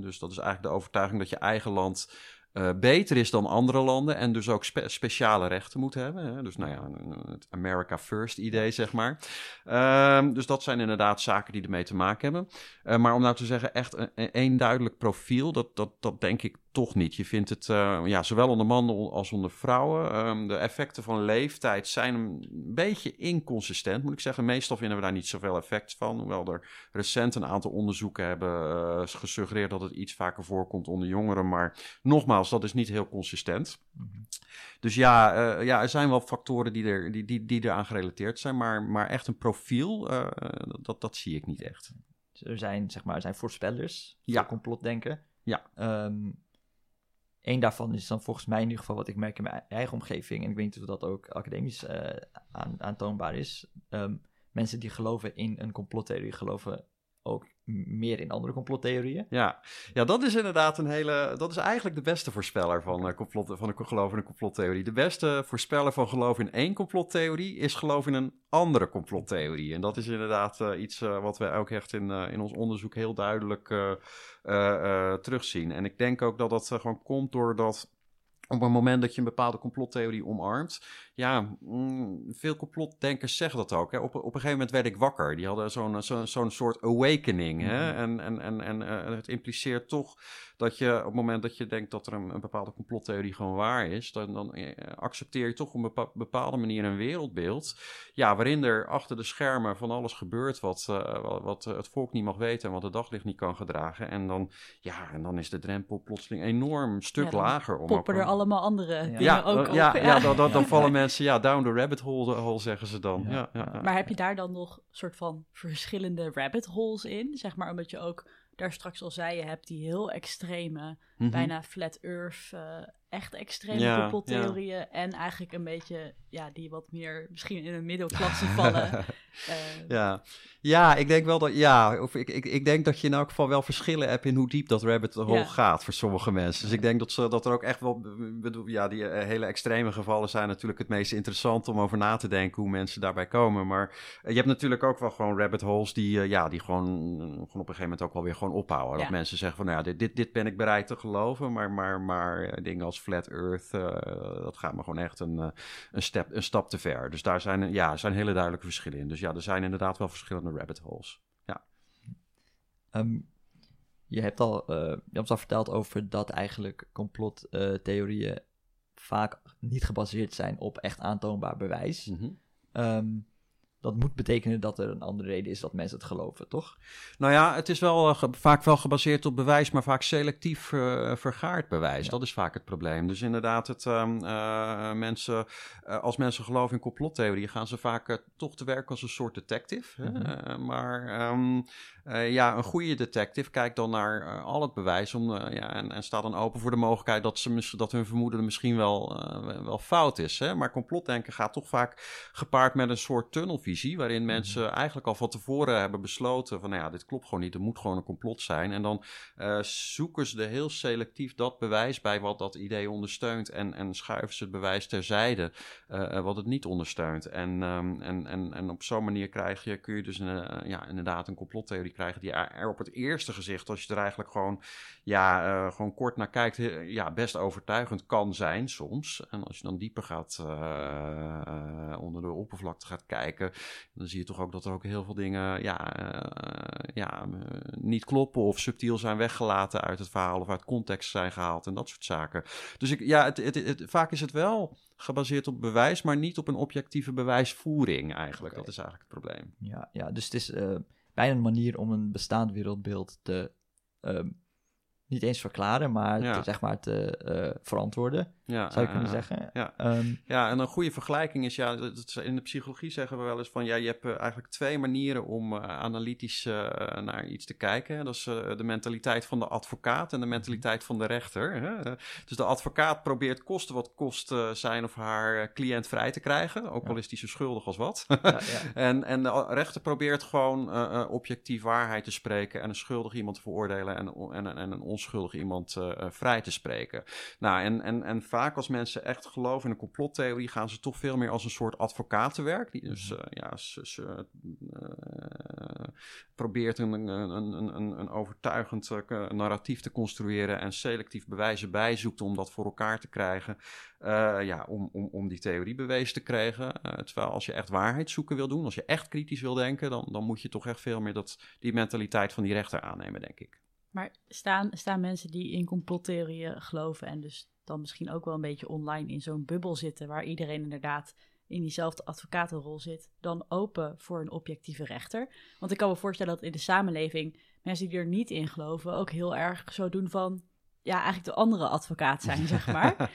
dus dat is eigenlijk de overtuiging dat je eigen land uh, beter is dan andere landen en dus ook spe speciale rechten moet hebben. Hè? Dus nou ja, het America First idee, zeg maar. Uh, dus dat zijn inderdaad zaken die ermee te maken hebben. Uh, maar om nou te zeggen, echt een, een duidelijk profiel, dat, dat, dat denk ik toch niet. Je vindt het uh, ja, zowel onder mannen als onder vrouwen. Um, de effecten van leeftijd zijn een beetje inconsistent, moet ik zeggen. Meestal vinden we daar niet zoveel effect van. Hoewel er recent een aantal onderzoeken hebben uh, gesuggereerd dat het iets vaker voorkomt onder jongeren. Maar nogmaals, dat is niet heel consistent. Mm -hmm. Dus ja, uh, ja, er zijn wel factoren die, er, die, die, die eraan gerelateerd zijn. Maar, maar echt een profiel, dat, dat zie ik niet echt. Er zijn, zeg maar, er zijn voorspellers, ja. complotdenken. Ja. Um, Eén daarvan is dan volgens mij in ieder geval wat ik merk in mijn eigen omgeving. En ik weet niet of dat ook academisch uh, aan, aantoonbaar is. Um, mensen die geloven in een complottheorie geloven ook meer in andere complottheorieën. Ja. ja, dat is inderdaad een hele. Dat is eigenlijk de beste voorspeller van, uh, complot, van een geloof in een complottheorie. De beste voorspeller van geloof in één complottheorie is geloof in een andere complottheorie. En dat is inderdaad uh, iets uh, wat we ook echt in, in ons onderzoek heel duidelijk terugzien. En ik denk ook dat dat gewoon komt doordat op het moment dat je een bepaalde complottheorie omarmt. Ja, mm, veel complotdenkers zeggen dat ook. Hè. Op, op een gegeven moment werd ik wakker. Die hadden zo'n zo'n zo'n soort awakening. Hè. En, en, en, en uh, het impliceert toch dat je op het moment dat je denkt dat er een, een bepaalde complottheorie gewoon waar is, dan, dan eh, accepteer je toch op een bepa bepaalde manier een wereldbeeld. Ja, waarin er achter de schermen van alles gebeurt wat, uh, wat, wat het volk niet mag weten en wat het daglicht niet kan gedragen. En dan, ja, en dan is de drempel plotseling enorm een stuk ja, lager. Om poppen er allemaal andere ja. dingen ja, ook op. Ja, ja, dan, dan, dan vallen mensen ja, down the rabbit hole, hole zeggen ze dan. Ja. Ja, Maar heb je daar dan nog soort van verschillende rabbit holes in? Zeg maar omdat je ook daar straks al zei, je hebt die heel extreme, mm -hmm. bijna flat earth, uh, echt extreme Ja, complottheorieën. En eigenlijk een beetje, ja, die wat meer misschien in een middelklasse vallen. Uh, Ja. Ja, ik denk wel dat, ja, of ik, ik, ik denk dat je in elk geval wel verschillen hebt in hoe diep dat rabbit hole Ja. gaat voor sommige mensen. Dus ik denk dat, ze, dat er ook echt wel, bedoel, ja, die eh, hele extreme gevallen zijn natuurlijk het meest interessant om over na te denken hoe mensen daarbij komen. Maar eh, je hebt natuurlijk ook wel gewoon rabbit holes die, eh, ja, die gewoon, gewoon op een gegeven moment ook wel weer gewoon ophouden. Dat mensen zeggen van, nou ja, dit, dit, dit ben ik bereid te geloven, maar, maar, maar dingen als flat earth, dat gaat me gewoon echt een, een, step, een stap te ver. Dus daar zijn, ja, zijn hele duidelijke verschillen in. Dus ja, er zijn inderdaad wel verschillende rabbit holes. Ehm, je hebt al, eh, je hebt al verteld over dat eigenlijk complottheorieën vaak niet gebaseerd zijn op echt aantoonbaar bewijs. Mhm. Ehm, dat moet betekenen dat er een andere reden is dat mensen het geloven, toch? Nou ja, het is wel eh, vaak wel gebaseerd op bewijs, maar vaak selectief eh, vergaard bewijs. Ja. Dat is vaak het probleem. Dus inderdaad, het, ehm, eh, mensen, als mensen geloven in complottheorieën, gaan ze vaak toch te werk als een soort detective. Mhm. Maar ehm, eh, ja, een goede detective kijkt dan naar al het bewijs om, ja, en, en staat dan open voor de mogelijkheid dat, ze, dat hun vermoeden misschien wel, wel fout is. Hè? Maar complotdenken gaat toch vaak gepaard met een soort tunnelvisie, waarin mensen eigenlijk al van tevoren hebben besloten van, nou ja, dit klopt gewoon niet, er moet gewoon een complot zijn. En dan eh, zoeken ze er heel selectief dat bewijs bij wat dat idee ondersteunt en, en schuiven ze het bewijs terzijde eh, eh, wat het niet ondersteunt. En, ehm, en, en, en op zo'n manier krijg je, kun je dus een, ja, inderdaad een complottheorie krijgen die er op het eerste gezicht, als je er eigenlijk gewoon, ja, gewoon kort naar kijkt, ja, best overtuigend kan zijn soms. En als je dan dieper gaat onder de oppervlakte gaat kijken, dan zie je toch ook dat er ook heel veel dingen ja, eh, ja, eh, niet kloppen of subtiel zijn weggelaten uit het verhaal of uit context zijn gehaald en dat soort zaken. Dus ik, ja, het, het, het- vaak is het wel gebaseerd op bewijs, maar niet op een objectieve bewijsvoering eigenlijk. Dat is eigenlijk het probleem. Ja, ja dus het is eh, bijna een manier om een bestaand wereldbeeld te ehm, niet eens verklaren, maar Ja. te, zeg maar te verantwoorden, Ja, zou je kunnen zeggen. ja. Ehm, Ja, en een goede vergelijking is, ja, in de psychologie zeggen we wel eens van, ja, je hebt eh, eigenlijk twee manieren om eh, analytisch eh, naar iets te kijken. Dat is de mentaliteit van de advocaat en de mentaliteit van de rechter. Hè? Dus de advocaat probeert kosten wat kost zijn of haar cliënt vrij te krijgen, ook al is die zo schuldig als wat. ja, ja. En, en de rechter probeert gewoon eh, objectief waarheid te spreken en een schuldig iemand te veroordelen en, en, en een onschuldig iemand vrij te spreken. Nou, en, en, en vaak als mensen echt geloven in een complottheorie, gaan ze toch veel meer als een soort advocaat te werk. Die dus eh, ja, ze, ze, eh, probeert een, een, een, een, overtuigend eh, narratief te construeren en selectief bewijzen bijzoekt om dat voor elkaar te krijgen. Ja, om, om, om die theorie bewezen te krijgen. Terwijl als je echt waarheid zoeken wil doen, als je echt kritisch wil denken, dan, dan moet je toch echt veel meer dat, die mentaliteit van die rechter aannemen, denk ik. Maar staan, staan mensen die in complottheorieën geloven en dus dan misschien ook wel een beetje online in zo'n bubbel zitten, waar iedereen inderdaad in diezelfde advocatenrol zit, dan open voor een objectieve rechter? Want ik kan me voorstellen dat in de samenleving mensen die er niet in geloven ook heel erg zo doen van, ja, eigenlijk de andere advocaat zijn, zeg maar. Ja.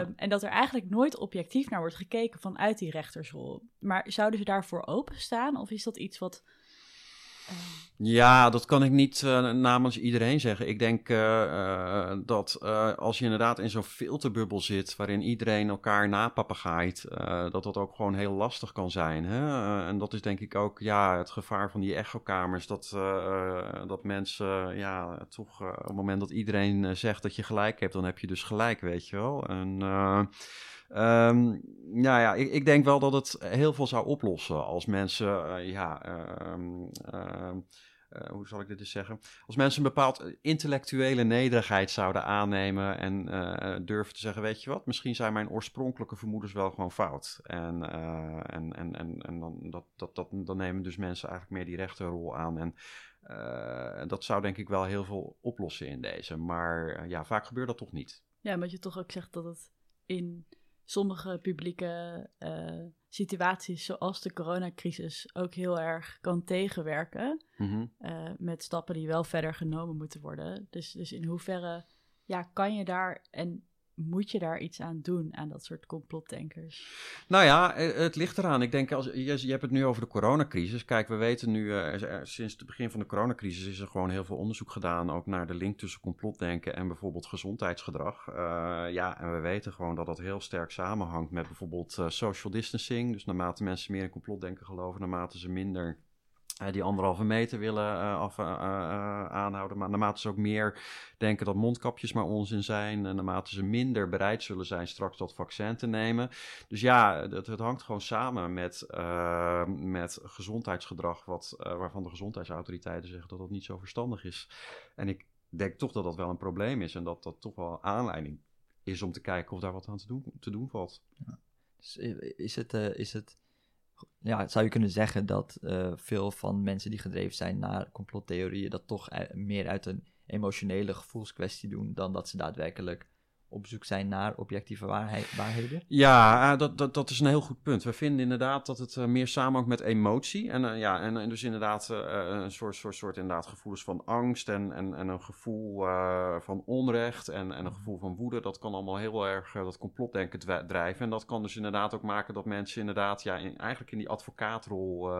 Ehm, en dat er eigenlijk nooit objectief naar wordt gekeken vanuit die rechtersrol. Maar zouden ze daarvoor openstaan? Of is dat iets wat. Ja, dat kan ik niet eh, namens iedereen zeggen. Ik denk eh, eh, dat als je inderdaad in zo'n filterbubbel zit, waarin iedereen elkaar napapegaait, eh dat dat ook gewoon heel lastig kan zijn. Hè? En dat is denk ik ook ja, het gevaar van die echokamers. Dat, dat mensen, ja, toch op het moment dat iedereen zegt dat je gelijk hebt, dan heb je dus gelijk, weet je wel. En... eh, Ehm, nou ja, ik, ik denk wel dat het heel veel zou oplossen als mensen, eh, ja, ehm, ehm, eh, hoe zal ik dit eens zeggen? Als mensen een bepaald intellectuele nederigheid zouden aannemen en eh, durven te zeggen, weet je wat, misschien zijn mijn oorspronkelijke vermoedens wel gewoon fout. En, eh, en, en, en, en dan, dat, dat, dat, dan nemen dus mensen eigenlijk meer die rechterrol aan. En eh, dat zou denk ik wel heel veel oplossen in deze. Maar eh, ja, vaak gebeurt dat toch niet. Ja, omdat je toch ook zegt dat het in sommige publieke eh, situaties, zoals de coronacrisis, ook heel erg kan tegenwerken. Mhm. eh, met stappen die wel verder genomen moeten worden. Dus, dus in hoeverre ja, kan je daar en moet je daar iets aan doen, aan dat soort complotdenkers? Nou ja, eh, het ligt eraan. Ik denk, als, je, je hebt het nu over de coronacrisis. Kijk, we weten nu, eh, sinds het begin van de coronacrisis is er gewoon heel veel onderzoek gedaan, ook naar de link tussen complotdenken en bijvoorbeeld gezondheidsgedrag. Eh, ja, en we weten gewoon dat dat heel sterk samenhangt met bijvoorbeeld social distancing. Dus naarmate mensen meer in complotdenken geloven, naarmate ze minder die anderhalve meter willen eh, af, eh, eh, aanhouden. Maar naarmate ze ook meer denken dat mondkapjes maar onzin zijn. En naarmate ze minder bereid zullen zijn straks dat vaccin te nemen. Dus ja, het, het hangt gewoon samen met, eh, met gezondheidsgedrag. Wat, eh, waarvan de gezondheidsautoriteiten zeggen dat dat niet zo verstandig is. En ik denk toch dat dat wel een probleem is. En dat dat toch wel aanleiding is om te kijken of daar wat aan te doen, te doen valt. Dus i- is het, eh, is het, ja, zou je kunnen zeggen dat eh, veel van mensen die gedreven zijn naar complottheorieën dat toch eh, meer uit een emotionele gevoelskwestie doen dan dat ze daadwerkelijk op zoek zijn naar objectieve waarheid, waarheden? Ja, eh, dat, dat, dat is een heel goed punt. We vinden inderdaad dat het eh, meer samenhangt met emotie. En, eh, ja, en, en dus inderdaad een soort, soort, soort inderdaad gevoelens van angst en, en, en een gevoel van onrecht en, en een gevoel van woede. Dat kan allemaal heel erg dat complotdenken drijven. En dat kan dus inderdaad ook maken dat mensen inderdaad ja, in, eigenlijk in die advocaatrol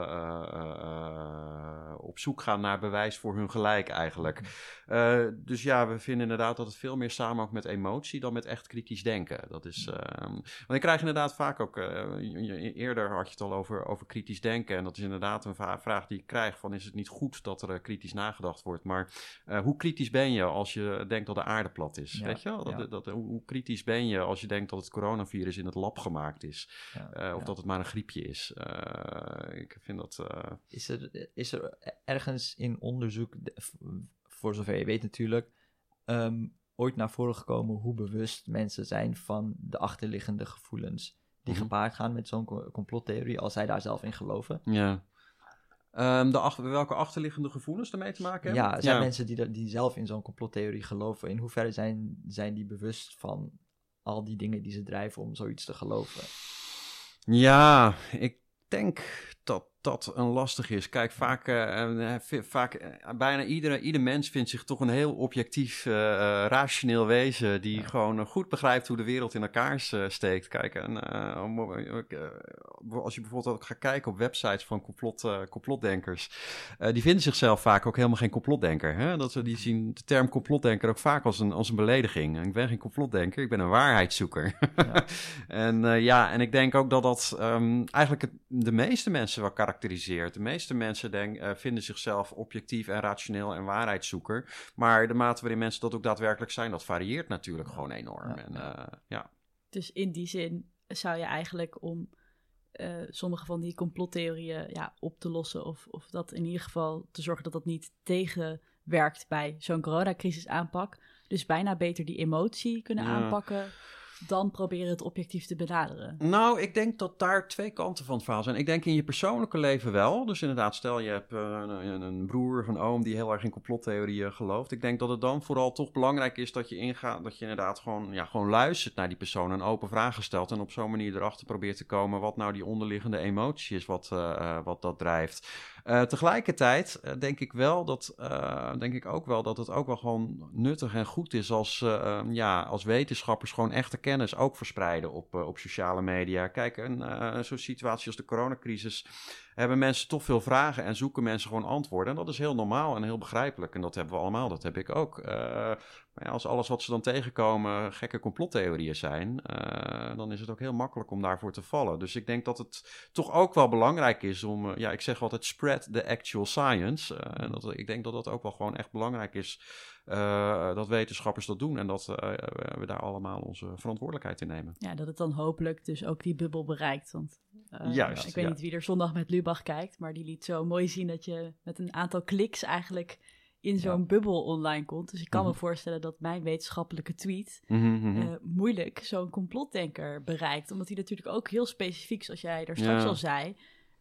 op zoek gaan naar bewijs voor hun gelijk eigenlijk. Eh, dus ja, we vinden inderdaad dat het veel meer samenhangt met emotie dan met echt kritisch denken. Dat is, ehm, want ik krijg inderdaad vaak ook, eh, eerder had je het al over, over kritisch denken. En dat is inderdaad een vraag die ik krijg van is het niet goed dat er eh, kritisch nagedacht wordt. Maar eh, hoe kritisch ben je als je denkt dat de aarde plat is? Ja, Weet je wel? Dat, ja. dat, hoe, kritisch ben je als je denkt dat het coronavirus in het lab gemaakt is? Ja, of dat het maar een griepje is? Ik vind dat... Is er, is er ergens in onderzoek, voor zover je weet natuurlijk, ehm, ooit naar voren gekomen hoe bewust mensen zijn van de achterliggende gevoelens die Mhm. gepaard gaan met zo'n co- complottheorie, als zij daar zelf in geloven? ja. Ehm, de welke achterliggende gevoelens ermee te maken hebben? Ja, er zijn mensen die, die zelf in zo'n complottheorie geloven. In hoeverre zijn, zijn die bewust van al die dingen die ze drijven om zoiets te geloven? Ja, ik denk dat dat een lastig is. Kijk, vaak, vi- vaak bijna iedere, ieder mens vindt zich toch een heel objectief, rationeel wezen. Die gewoon goed begrijpt hoe de wereld in elkaar steekt. Kijk, en, als je bijvoorbeeld ook gaat kijken op websites van complot, complotdenkers. die vinden zichzelf vaak ook helemaal geen complotdenker. Hè? Dat ze, die zien de term complotdenker ook vaak als een, als een belediging. Ik ben geen complotdenker, ik ben een waarheidszoeker. en ja, en ik denk ook dat dat ehm, eigenlijk het, de meeste mensen wel karakteriseert. De meeste mensen denk, eh, vinden zichzelf objectief en rationeel en waarheidszoeker. Maar de mate waarin mensen dat ook daadwerkelijk zijn, dat varieert natuurlijk gewoon enorm. Ja. En, eh, ja. Dus in die zin zou je eigenlijk om eh, sommige van die complottheorieën ja, op te lossen, of, of dat in ieder geval te zorgen dat dat niet tegenwerkt bij zo'n coronacrisis aanpak, dus bijna beter die emotie kunnen Ja. aanpakken. Dan proberen het objectief te benaderen? Nou, ik denk dat daar twee kanten van het verhaal zijn. Ik denk in je persoonlijke leven wel. Dus inderdaad, stel je hebt uh, een, een, broer of een oom die heel erg in complottheorieën gelooft. Ik denk dat het dan vooral toch belangrijk is dat je ingaat, dat je inderdaad gewoon, ja, gewoon luistert naar die persoon en open vragen stelt. En op zo'n manier erachter probeert te komen wat nou die onderliggende emotie is, wat, uh, wat dat drijft. Uh, tegelijkertijd uh, denk ik wel dat, uh, denk ik ook wel dat het ook wel gewoon nuttig en goed is als, ehm, ja, als wetenschappers gewoon echte kennis ook verspreiden op, op sociale media. Kijk, een, zo'n situatie als de coronacrisis hebben mensen toch veel vragen en zoeken mensen gewoon antwoorden. En dat is heel normaal en heel begrijpelijk. En dat hebben we allemaal, dat heb ik ook. Uh, maar als alles wat ze dan tegenkomen gekke complottheorieën zijn, uh, dan is het ook heel makkelijk om daarvoor te vallen. Dus ik denk dat het toch ook wel belangrijk is om, uh, ja, ik zeg altijd spread the actual science. en dat, ik denk dat dat ook wel gewoon echt belangrijk is. dat wetenschappers dat doen en dat we daar allemaal onze verantwoordelijkheid in nemen. Ja, dat het dan hopelijk dus ook die bubbel bereikt. Want Juist, ik weet ja. niet wie er zondag met Lubach kijkt, maar die liet zo mooi zien dat je met een aantal kliks eigenlijk in zo'n Ja. bubbel online komt. Dus ik kan Mhm. me voorstellen dat mijn wetenschappelijke tweet Mhm, mhm. eh, moeilijk zo'n complotdenker bereikt. Omdat hij natuurlijk ook heel specifiek, zoals jij er straks Ja. al zei,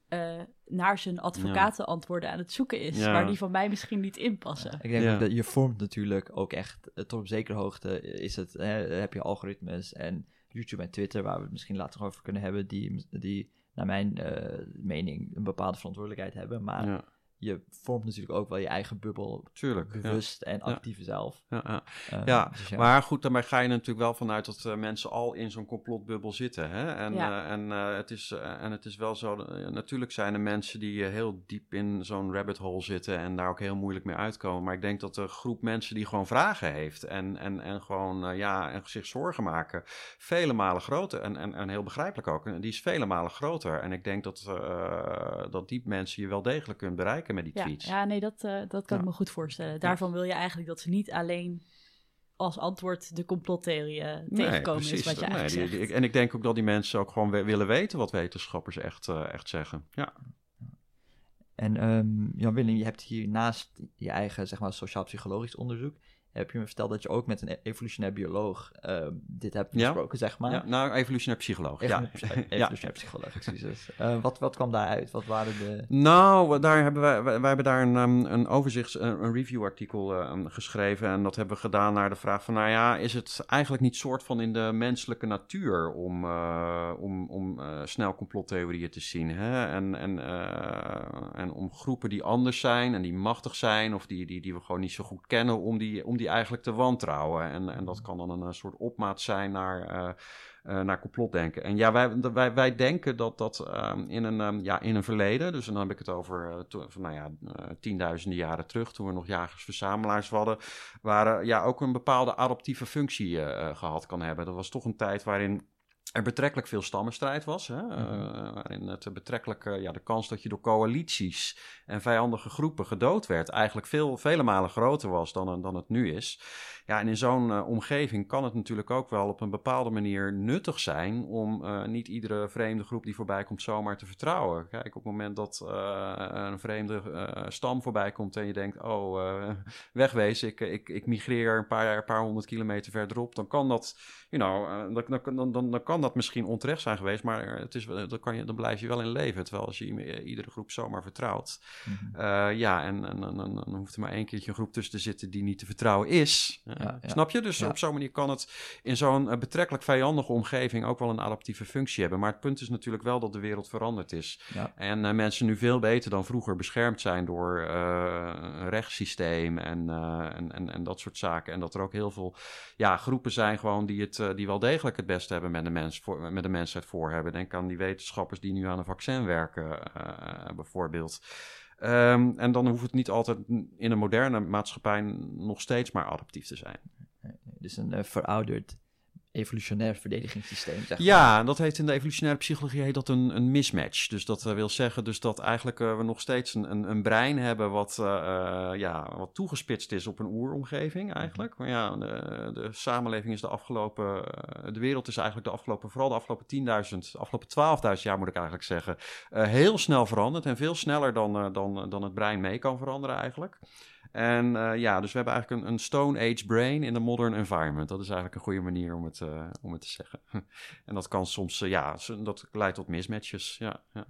eh, naar zijn advocatenantwoorden aan het zoeken is. Ja. Waar die van mij misschien niet in passen. Ik denk dat je vormt natuurlijk ook echt, tot op zekere hoogte is het, hè, heb je algoritmes en YouTube en Twitter, waar we het misschien later over kunnen hebben, die, die naar mijn eh, mening een bepaalde verantwoordelijkheid hebben. Maar je vormt natuurlijk ook wel je eigen bubbel, tuurlijk. ja. bewust en actief zelf. Ja, ja. Eh, Ja, dus Maar goed, daarmee ga je natuurlijk wel vanuit dat eh, mensen al in zo'n complotbubbel zitten. Hè? En, Ja. eh, en, eh, het is, en het is wel zo, natuurlijk zijn er mensen die heel diep in zo'n rabbit hole zitten en daar ook heel moeilijk mee uitkomen. Maar ik denk dat de groep mensen die gewoon vragen heeft en, en, en gewoon ja, en zich zorgen maken, vele malen groter. En, en, en heel begrijpelijk ook, en die is vele malen groter. En ik denk dat, eh, dat die mensen je wel degelijk kunt bereiken met die Ja, tweets. ja nee, dat, eh, dat kan Ja. ik me goed voorstellen. Daarvan wil je eigenlijk dat ze niet alleen als antwoord de complottheorieën tegenkomen, is wat je Nee, eigenlijk die- en ik denk ook dat die mensen ook gewoon we- willen weten wat wetenschappers echt, eh, echt zeggen. Ja. En ehm, Jan Willem, je hebt hier naast je eigen zeg maar, sociaal-psychologisch onderzoek, heb je me verteld dat je ook met een evolutionair bioloog ehm, dit hebt Ja. besproken, zeg maar. ja, nou, evolutionair psycholoog. Ja. Evolutionair ja. evolutionair psycholoog, excuses. Eh, wat, wat kwam daaruit? Wat waren de... Nou, daar hebben wij, wij, wij hebben daar een, um, een overzichts, een, een review-artikel eh, um, geschreven. En dat hebben we gedaan naar de vraag van, nou ja, is het eigenlijk niet soort van in de menselijke natuur om, eh, om, om eh, snel complottheorieën te zien? Hè? En, en, eh, en om groepen die anders zijn en die machtig zijn of die, die, die we gewoon niet zo goed kennen, om die, om die eigenlijk te wantrouwen. En, en dat kan dan een, soort opmaat zijn naar... eh, naar complotdenken. En ja, wij, wij, wij denken dat dat ehm, in, een, ehm, ja, in een verleden, dus dan heb ik het over eh, van, nou ja, tienduizenden jaren terug, toen we nog jagers-verzamelaars hadden, waren ja, ook een bepaalde adaptieve functie eh, eh, gehad kan hebben. Dat was toch een tijd waarin er betrekkelijk veel stammenstrijd was. Hè? eh, waarin het betrekkelijk, eh, ja, de kans dat je door coalities en vijandige groepen gedood werd, eigenlijk veel, vele malen groter was dan, dan het nu is. Ja, en in zo'n eh, omgeving kan het natuurlijk ook wel op een bepaalde manier nuttig zijn om eh, niet iedere vreemde groep die voorbij komt zomaar te vertrouwen. Kijk, op het moment dat eh, een vreemde stam voorbij komt en je denkt, oh, wegwezen, ik, ik, ik migreer een paar, een paar honderd kilometer verderop, dan kan dat, you know, dan, dan, dan, dan, kan dat misschien onterecht zijn geweest, maar het is, dan, kan je, dan blijf je wel in leven. Terwijl als je iedere groep zomaar vertrouwt, eh, ja, en, en, en, dan hoeft er maar één keertje een groep tussen te zitten die niet te vertrouwen is. Ja, ja. Snap je? Dus op zo'n manier kan het in zo'n eh, betrekkelijk vijandige omgeving ook wel een adaptieve functie hebben. Maar het punt is natuurlijk wel dat de wereld veranderd is. En eh, mensen nu veel beter dan vroeger beschermd zijn door eh, een rechtssysteem en, en, en, en dat soort zaken. En dat er ook heel veel ja, groepen zijn gewoon die, het, die wel degelijk het beste hebben met de, mens voor, met de mensheid voor hebben. Denk aan die wetenschappers die nu aan een vaccin werken, bijvoorbeeld. Ehm, en dan hoeft het niet altijd in een moderne maatschappij nog steeds maar adaptief te zijn. Dus een eh, verouderd evolutionair verdedigingssysteem, zeg maar. Ja, dat heet in de evolutionaire psychologie heet dat een, een mismatch. Dus dat eh, wil zeggen dus dat eigenlijk eh, we nog steeds een, een, een brein hebben wat, eh, ja, wat toegespitst is op een oeromgeving eigenlijk. Maar ja, de, de samenleving is de afgelopen, de wereld is eigenlijk de afgelopen, vooral de afgelopen 10.000, afgelopen 12.000 jaar moet ik eigenlijk zeggen, heel snel veranderd en veel sneller dan, dan, dan het brein mee kan veranderen eigenlijk. En eh, ja, dus we hebben eigenlijk een, een Stone Age brain in de modern environment. Dat is eigenlijk een goede manier om het, uh, om het te zeggen. en dat kan soms, uh, ja, dat leidt tot mismatches. Ja, ja.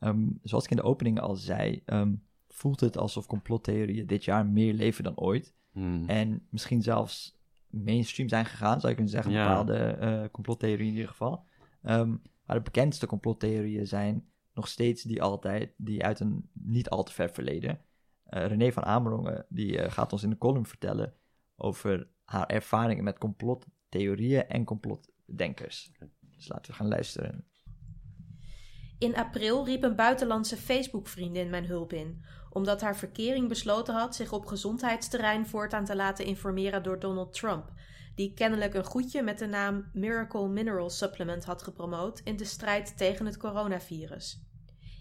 Um, zoals ik in de opening al zei, um, voelt het alsof complottheorieën dit jaar meer leven dan ooit. Hmm. En misschien zelfs mainstream zijn gegaan, zou je kunnen zeggen, Ja. bepaalde complottheorieën in ieder geval. Um, maar de bekendste complottheorieën zijn nog steeds die altijd, die uit een niet al te ver verleden. Uh, René van Amerongen, die uh, gaat ons in de column vertellen over haar ervaringen met complottheorieën en complotdenkers. Dus laten we gaan luisteren. In april riep een buitenlandse Facebook-vriendin mijn hulp in, omdat haar verkering besloten had zich op gezondheidsterrein voortaan te laten informeren door Donald Trump, die kennelijk een goedje met de naam Miracle Mineral Supplement had gepromoot in de strijd tegen het coronavirus.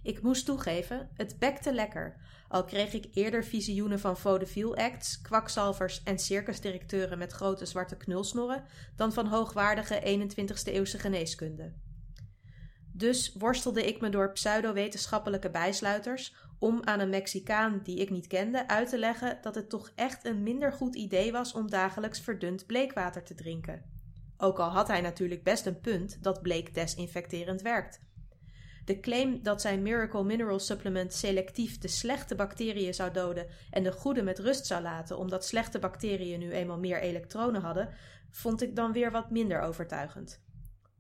Ik moest toegeven, het bekte lekker, al kreeg ik eerder visioenen van vaudeville acts, kwakzalvers en circusdirecteuren met grote zwarte knulsnorren dan van hoogwaardige 21ste-eeuwse geneeskunde. Dus worstelde ik me door pseudo-wetenschappelijke bijsluiters om aan een Mexicaan die ik niet kende uit te leggen dat het toch echt een minder goed idee was om dagelijks verdund bleekwater te drinken. Ook al had hij natuurlijk best een punt dat bleek desinfecterend werkt. De claim dat zijn Miracle Mineral Supplement selectief de slechte bacteriën zou doden en de goede met rust zou laten, omdat slechte bacteriën nu eenmaal meer elektronen hadden, vond ik dan weer wat minder overtuigend.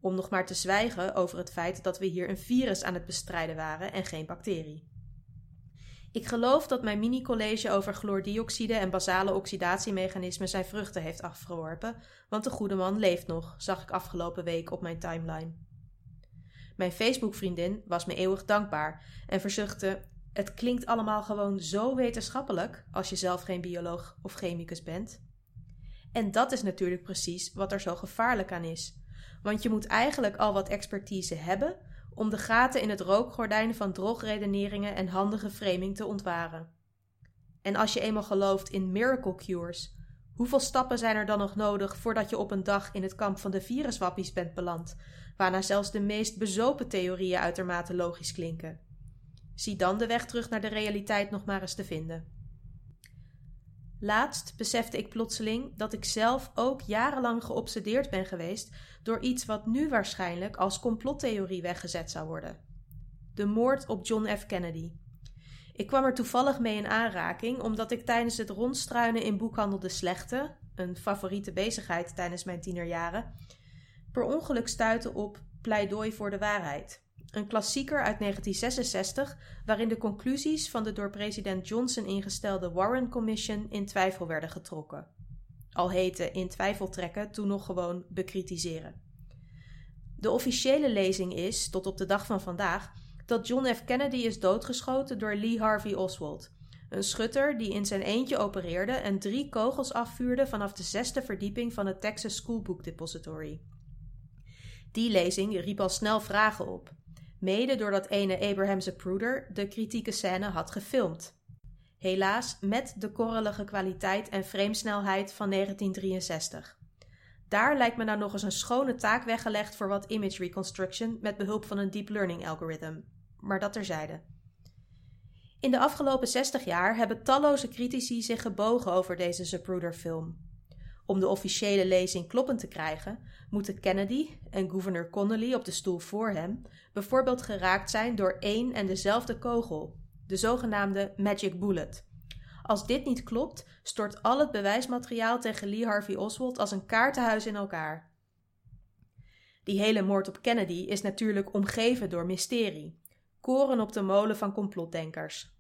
Om nog maar te zwijgen over het feit dat we hier een virus aan het bestrijden waren en geen bacterie. Ik geloof dat mijn mini-college over chloordioxide en basale oxidatiemechanismen zijn vruchten heeft afgeworpen, want de goede man leeft nog, zag ik afgelopen week op mijn timeline. Mijn Facebook-vriendin was me eeuwig dankbaar en verzuchtte: Het klinkt allemaal gewoon zo wetenschappelijk als je zelf geen bioloog of chemicus bent. En dat is natuurlijk precies wat er zo gevaarlijk aan is. Want je moet eigenlijk al wat expertise hebben om de gaten in het rookgordijn van drogredeneringen en handige framing te ontwaren. En als je eenmaal gelooft in miracle cures, hoeveel stappen zijn er dan nog nodig voordat je op een dag in het kamp van de viruswappies bent beland, waarna zelfs de meest bezopen theorieën uitermate logisch klinken? Zie dan de weg terug naar de realiteit nog maar eens te vinden. Laatst besefte ik plotseling dat ik zelf ook jarenlang geobsedeerd ben geweest door iets wat nu waarschijnlijk als complottheorie weggezet zou worden: de moord op John F. Kennedy. Ik kwam er toevallig mee in aanraking omdat ik tijdens het rondstruinen in boekhandel De Slechte, een favoriete bezigheid tijdens mijn tienerjaren, per ongeluk stuitte op Pleidooi voor de waarheid. Een klassieker uit 1966, waarin de conclusies van de door president Johnson ingestelde Warren Commission in twijfel werden getrokken. Al heette in twijfel trekken toen nog gewoon bekritiseren. De officiële lezing is, tot op de dag van vandaag, dat John F. Kennedy is doodgeschoten door Lee Harvey Oswald, een schutter die in zijn eentje opereerde en drie kogels afvuurde vanaf de zesde verdieping van het Texas School Book Depository. Die lezing riep al snel vragen op mede doordat ene Abraham Zapruder de kritieke scène had gefilmd. Helaas met de korrelige kwaliteit en framesnelheid van 1963. Daar lijkt me nou nog eens een schone taak weggelegd voor wat image reconstruction met behulp van een deep learning algoritme. Maar dat terzijde. In de afgelopen 60 jaar hebben talloze critici zich gebogen over deze Zapruder film. Om de officiële lezing kloppend te krijgen, moeten Kennedy en gouverneur Connolly op de stoel voor hem bijvoorbeeld geraakt zijn door één en dezelfde kogel, de zogenaamde magic bullet. Als dit niet klopt, stort al het bewijsmateriaal tegen Lee Harvey Oswald als een kaartenhuis in elkaar. Die hele moord op Kennedy is natuurlijk omgeven door mysterie, koren op de molen van complotdenkers.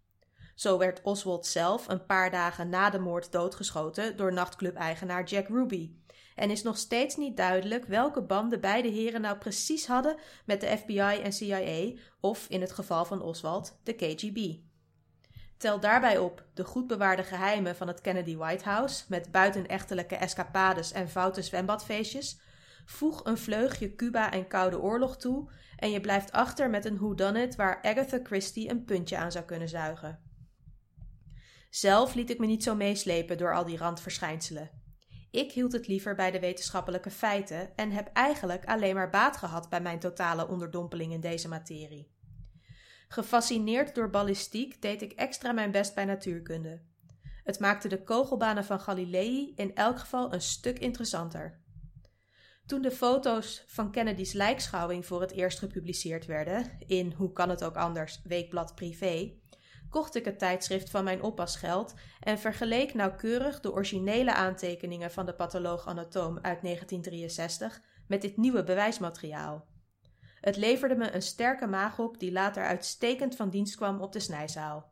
Zo werd Oswald zelf een paar dagen na de moord doodgeschoten door nachtclub-eigenaar Jack Ruby. En is nog steeds niet duidelijk welke banden beide heren nou precies hadden met de FBI en CIA, of in het geval van Oswald, de KGB. Tel daarbij op de goed bewaarde geheimen van het Kennedy White House met buitenechtelijke escapades en foute zwembadfeestjes. Voeg een vleugje Cuba en Koude Oorlog toe en je blijft achter met een whodunit waar Agatha Christie een puntje aan zou kunnen zuigen. Zelf liet ik me niet zo meeslepen door al die randverschijnselen. Ik hield het liever bij de wetenschappelijke feiten en heb eigenlijk alleen maar baat gehad bij mijn totale onderdompeling in deze materie. Gefascineerd door ballistiek deed ik extra mijn best bij natuurkunde. Het maakte de kogelbanen van Galilei in elk geval een stuk interessanter. Toen de foto's van Kennedy's lijkschouwing voor het eerst gepubliceerd werden, in Hoe kan het ook anders, Weekblad Privé, kocht ik het tijdschrift van mijn oppasgeld en vergeleek nauwkeurig de originele aantekeningen van de patholoog-anatoom uit 1963 met dit nieuwe bewijsmateriaal. Het leverde me een sterke maag op die later uitstekend van dienst kwam op de snijzaal.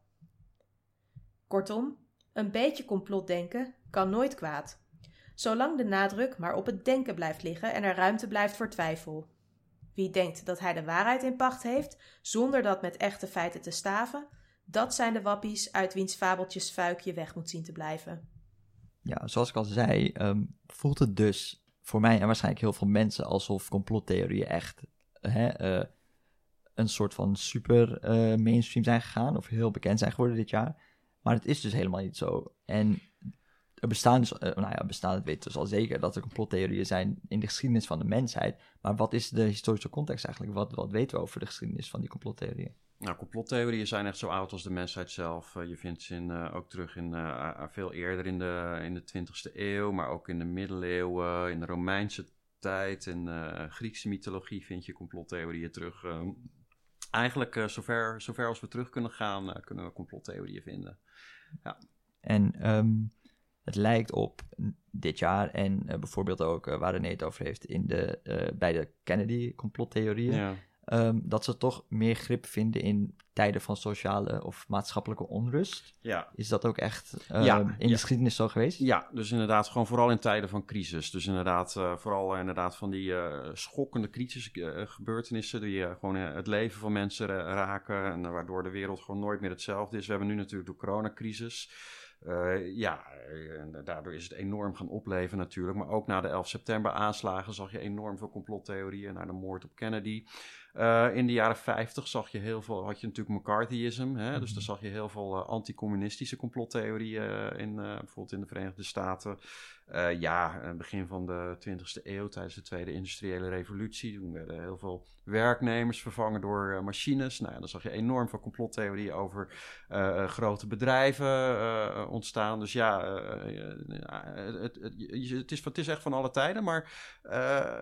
Kortom, een beetje complotdenken kan nooit kwaad, zolang de nadruk maar op het denken blijft liggen en er ruimte blijft voor twijfel. Wie denkt dat hij de waarheid in pacht heeft, zonder dat met echte feiten te staven, dat zijn de wappies uit wiens fabeltjes fuik je weg moet zien te blijven. Ja, zoals ik al zei, ehm, voelt het dus voor mij en waarschijnlijk heel veel mensen alsof complottheorieën echt hè, eh, een soort van super eh, mainstream zijn gegaan of heel bekend zijn geworden dit jaar. Maar het is dus helemaal niet zo. En er bestaan dus, uh, nou ja, bestaan, het weten dus al zeker dat er complottheorieën zijn in de geschiedenis van de mensheid. Maar wat is de historische context eigenlijk? Wat, wat weten we over de geschiedenis van die complottheorieën? Nou, complottheorieën zijn echt zo oud als de mensheid zelf. Uh, je vindt ze in, uh, ook terug in, uh, veel eerder in de, in de 20e eeuw, maar ook in de middeleeuwen, in de Romeinse tijd en Griekse mythologie vind je complottheorieën terug. Ehm, eigenlijk, zover, zover als we terug kunnen gaan, kunnen we complottheorieën vinden. Ja. En um, het lijkt op dit jaar en bijvoorbeeld ook waar René het over heeft in de, bij de Kennedy-complottheorieën. Ja. Um, dat ze toch meer grip vinden in tijden van sociale of maatschappelijke onrust. Ja. Is dat ook echt ja, in de ja. geschiedenis zo geweest? Ja, dus inderdaad gewoon vooral in tijden van crisis. Dus inderdaad uh, vooral inderdaad van die uh, schokkende crisisgebeurtenissen die gewoon het leven van mensen raken en waardoor de wereld gewoon nooit meer hetzelfde is. We hebben nu natuurlijk de coronacrisis. Uh, ja, en daardoor is het enorm gaan opleven natuurlijk. Maar ook na de 11 september aanslagen zag je enorm veel complottheorieën naar de moord op Kennedy. Uh, in de jaren 50 zag je heel veel, had je natuurlijk McCarthyism. Hè? Dus daar zag je heel veel uh, anticommunistische complottheorieën in, bijvoorbeeld in de Verenigde Staten. Uh, ja, begin van de 20e eeuw, tijdens de Tweede Industriële Revolutie. Toen werden heel veel werknemers vervangen door uh, machines. Nou, ja, dan zag je enorm veel complottheorieën over uh, grote bedrijven ontstaan. Dus ja, het, het, het, is, het is echt van alle tijden, maar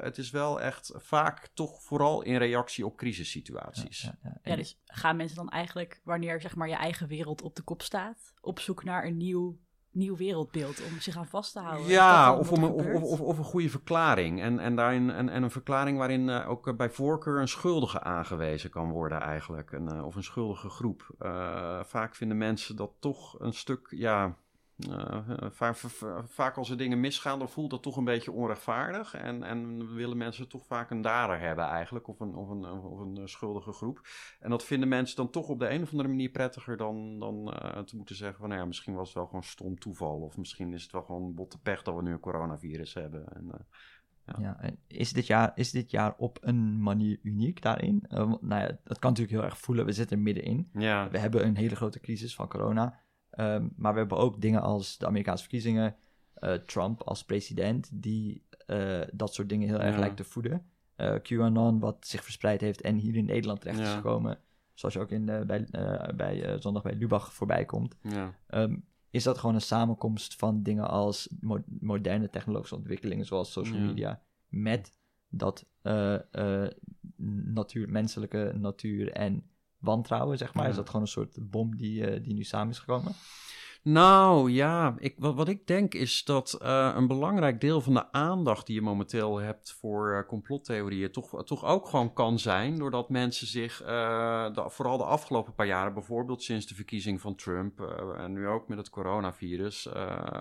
het is wel echt vaak toch vooral in reactie op crisissituaties. Ja, ja, ja. ja, dus gaan mensen dan eigenlijk, wanneer zeg maar je eigen wereld op de kop staat, op zoek naar een nieuw nieuw wereldbeeld om zich aan vast te houden. Ja, of, om een, of, of, of, een goede verklaring. En, en, daarin, en, en een verklaring waarin uh, ook uh, bij voorkeur een schuldige aangewezen kan worden eigenlijk. Een, uh, of een schuldige groep. vaak vinden mensen dat toch een stuk, ja... vaak, vaak als er dingen misgaan, dan voelt dat toch een beetje onrechtvaardig. En, en willen mensen toch vaak een dader hebben eigenlijk, of een, of, een, of een schuldige groep. En dat vinden mensen dan toch op de een of andere manier prettiger dan, dan te moeten zeggen van, nou ja, misschien was het wel gewoon stom toeval. Of misschien is het wel gewoon botte pech dat we nu een coronavirus hebben. En, ja. ja. en is dit, jaar, is dit jaar op een manier uniek daarin? Uh, nou ja, dat kan natuurlijk heel erg voelen. We zitten er middenin. Ja. We hebben een hele grote crisis van corona. Um, maar we hebben ook dingen als de Amerikaanse verkiezingen, uh, Trump als president, die uh, dat soort dingen heel erg Ja. lijkt te voeden. Uh, QAnon, wat zich verspreid heeft en hier in Nederland terecht is gekomen. Zoals je ook in, eh, bij, eh, bij eh, zondag bij Lubach voorbij komt. Ja. Ehm, is dat gewoon een samenkomst van dingen als mo- moderne technologische ontwikkelingen, zoals social media, met dat eh, eh, natuur, menselijke natuur en wantrouwen, zeg maar? Is dat gewoon een soort bom die, eh, die nu samen is gekomen? Nou ja, ik, wat, wat ik denk is dat eh, een belangrijk deel van de aandacht die je momenteel hebt voor eh, complottheorieën toch, toch ook gewoon kan zijn. Doordat mensen zich, eh, de, vooral de afgelopen paar jaren, bijvoorbeeld sinds de verkiezing van Trump en nu ook met het coronavirus,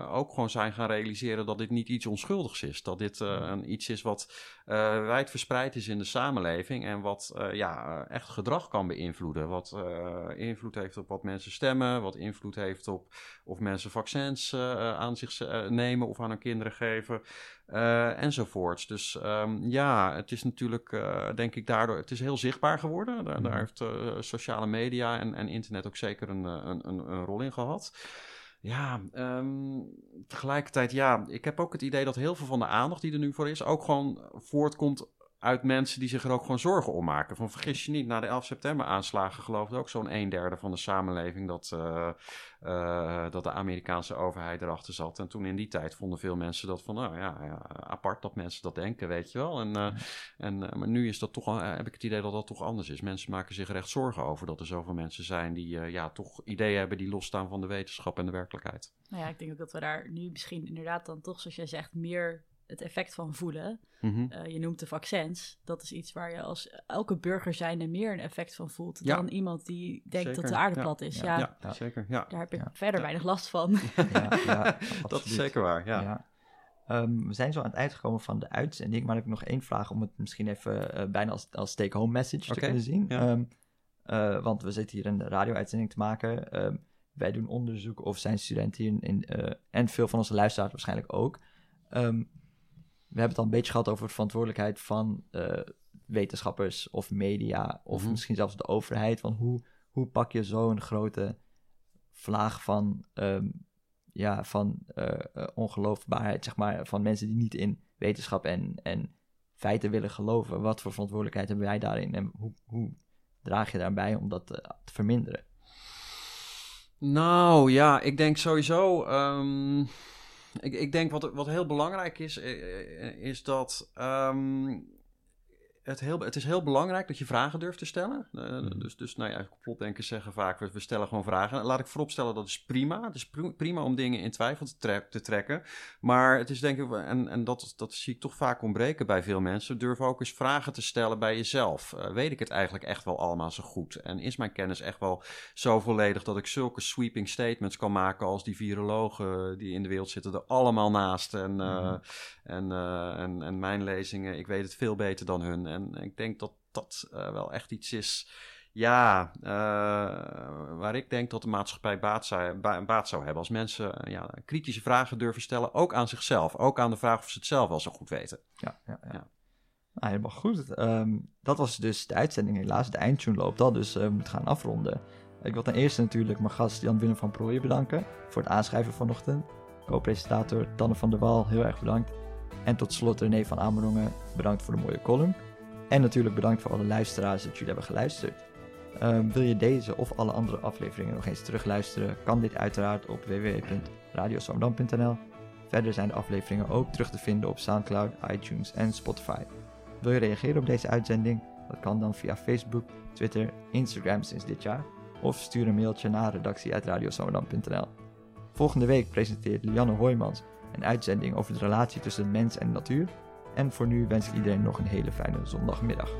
ook gewoon zijn gaan realiseren dat dit niet iets onschuldigs is. Dat dit eh, een, iets is wat eh wijd verspreid is in de samenleving en wat ja, echt gedrag kan beïnvloeden. Wat invloed heeft op wat mensen stemmen, wat invloed heeft op of mensen vaccins eh, aan zich eh, nemen of aan hun kinderen geven, eh, enzovoorts. Dus ehm, ja, het is natuurlijk, eh, denk ik, daardoor, het is heel zichtbaar geworden. Daar, daar heeft eh, sociale media en, en internet ook zeker een, eh, een, een, een rol in gehad. Ja, ehm, tegelijkertijd, ja, ik heb ook het idee dat heel veel van de aandacht die er nu voor is, ook gewoon voortkomt uit mensen die zich er ook gewoon zorgen om maken. Van vergis je niet, na de 11 september aanslagen geloofde ook zo'n een derde van de samenleving dat, uh, uh, dat de Amerikaanse overheid erachter zat. En toen in die tijd vonden veel mensen dat van, nou ja, ja apart dat mensen dat denken, weet je wel. En, uh, en maar nu is dat toch, heb ik het idee dat dat toch anders is. Mensen maken zich er echt zorgen over dat er zoveel mensen zijn die ja, toch ideeën hebben die losstaan van de wetenschap en de werkelijkheid. Nou ja, ik denk ook dat we daar nu misschien inderdaad dan toch, zoals jij zegt, meer het effect van voelen. Mm je noemt de vaccins. Dat is iets waar je als elke burger zijnde meer een effect van voelt dan iemand die denkt dat de aarde plat is. Ja, ja. zeker. Ja. Daar heb ik verder weinig last van. Ja, dat is zeker waar. Ja. Um, we zijn zo aan het eind gekomen van de uitzending, maar ik heb nog één vraag om het misschien even uh, bijna als, als take-home message te kunnen zien. Um, uh, want we zitten hier een radio-uitzending te maken. Um, wij doen onderzoek of zijn studenten hier in, uh, en veel van onze luisteraars waarschijnlijk ook. We hebben het al een beetje gehad over de verantwoordelijkheid van uh, wetenschappers of media of mm-hmm. misschien zelfs de overheid. Van hoe, hoe pak je zo'n grote vlaag van, um, ja, van uh, ongeloofbaarheid, zeg maar, van mensen die niet in wetenschap en, en feiten willen geloven. Wat voor verantwoordelijkheid hebben wij daarin en hoe, hoe draag je daarbij om dat te verminderen? Nou ja, ik denk sowieso. Um ik, ik denk wat, wat heel belangrijk is, eh, eh, is dat um, het, heel, het is heel belangrijk dat je vragen durft te stellen. Uh, Dus, dus nou ja, complotdenkers zeggen vaak, we, we stellen gewoon vragen. Laat ik vooropstellen, dat is prima. Het is prima om dingen in twijfel te, te trekken. Maar het is denk ik, en, en dat, dat zie ik toch vaak ontbreken bij veel mensen, durf ook eens vragen te stellen bij jezelf. Uh, weet ik het eigenlijk echt wel allemaal zo goed? En is mijn kennis echt wel zo volledig dat ik zulke sweeping statements kan maken als die virologen die in de wereld zitten er allemaal naast. En, uh, en, en, en mijn lezingen, ik weet het veel beter dan hun. En ik denk dat dat uh, wel echt iets is. Ja, uh, waar ik denk dat de maatschappij baat zou, baat zou hebben. Als mensen uh, ja, kritische vragen durven stellen, ook aan zichzelf. Ook aan de vraag of ze het zelf wel zo goed weten. Ja, ja, ja. ja. Nou, helemaal goed. Um, dat was dus de uitzending helaas. De eindtune loopt al, dus we moeten gaan afronden. Ik wil ten eerste natuurlijk mijn gast Jan-Willem van Prooijen bedanken voor het aanschrijven vanochtend. Co-presentator Tanne van der Wal, heel erg bedankt. En tot slot René van Amerongen, bedankt voor de mooie column. En natuurlijk bedankt voor alle luisteraars dat jullie hebben geluisterd. Um, wil je deze of alle andere afleveringen nog eens terugluisteren, kan dit uiteraard op www.radioswammerdam.nl. Verder zijn de afleveringen ook terug te vinden op SoundCloud, iTunes en Spotify. Wil je reageren op deze uitzending? Dat kan dan via Facebook, Twitter, Instagram sinds dit jaar. Of stuur een mailtje naar redactie.radioswammerdam.nl. Volgende week presenteert Lianne Hoijmans een uitzending over de relatie tussen mens en natuur. En voor nu wens ik iedereen nog een hele fijne zondagmiddag.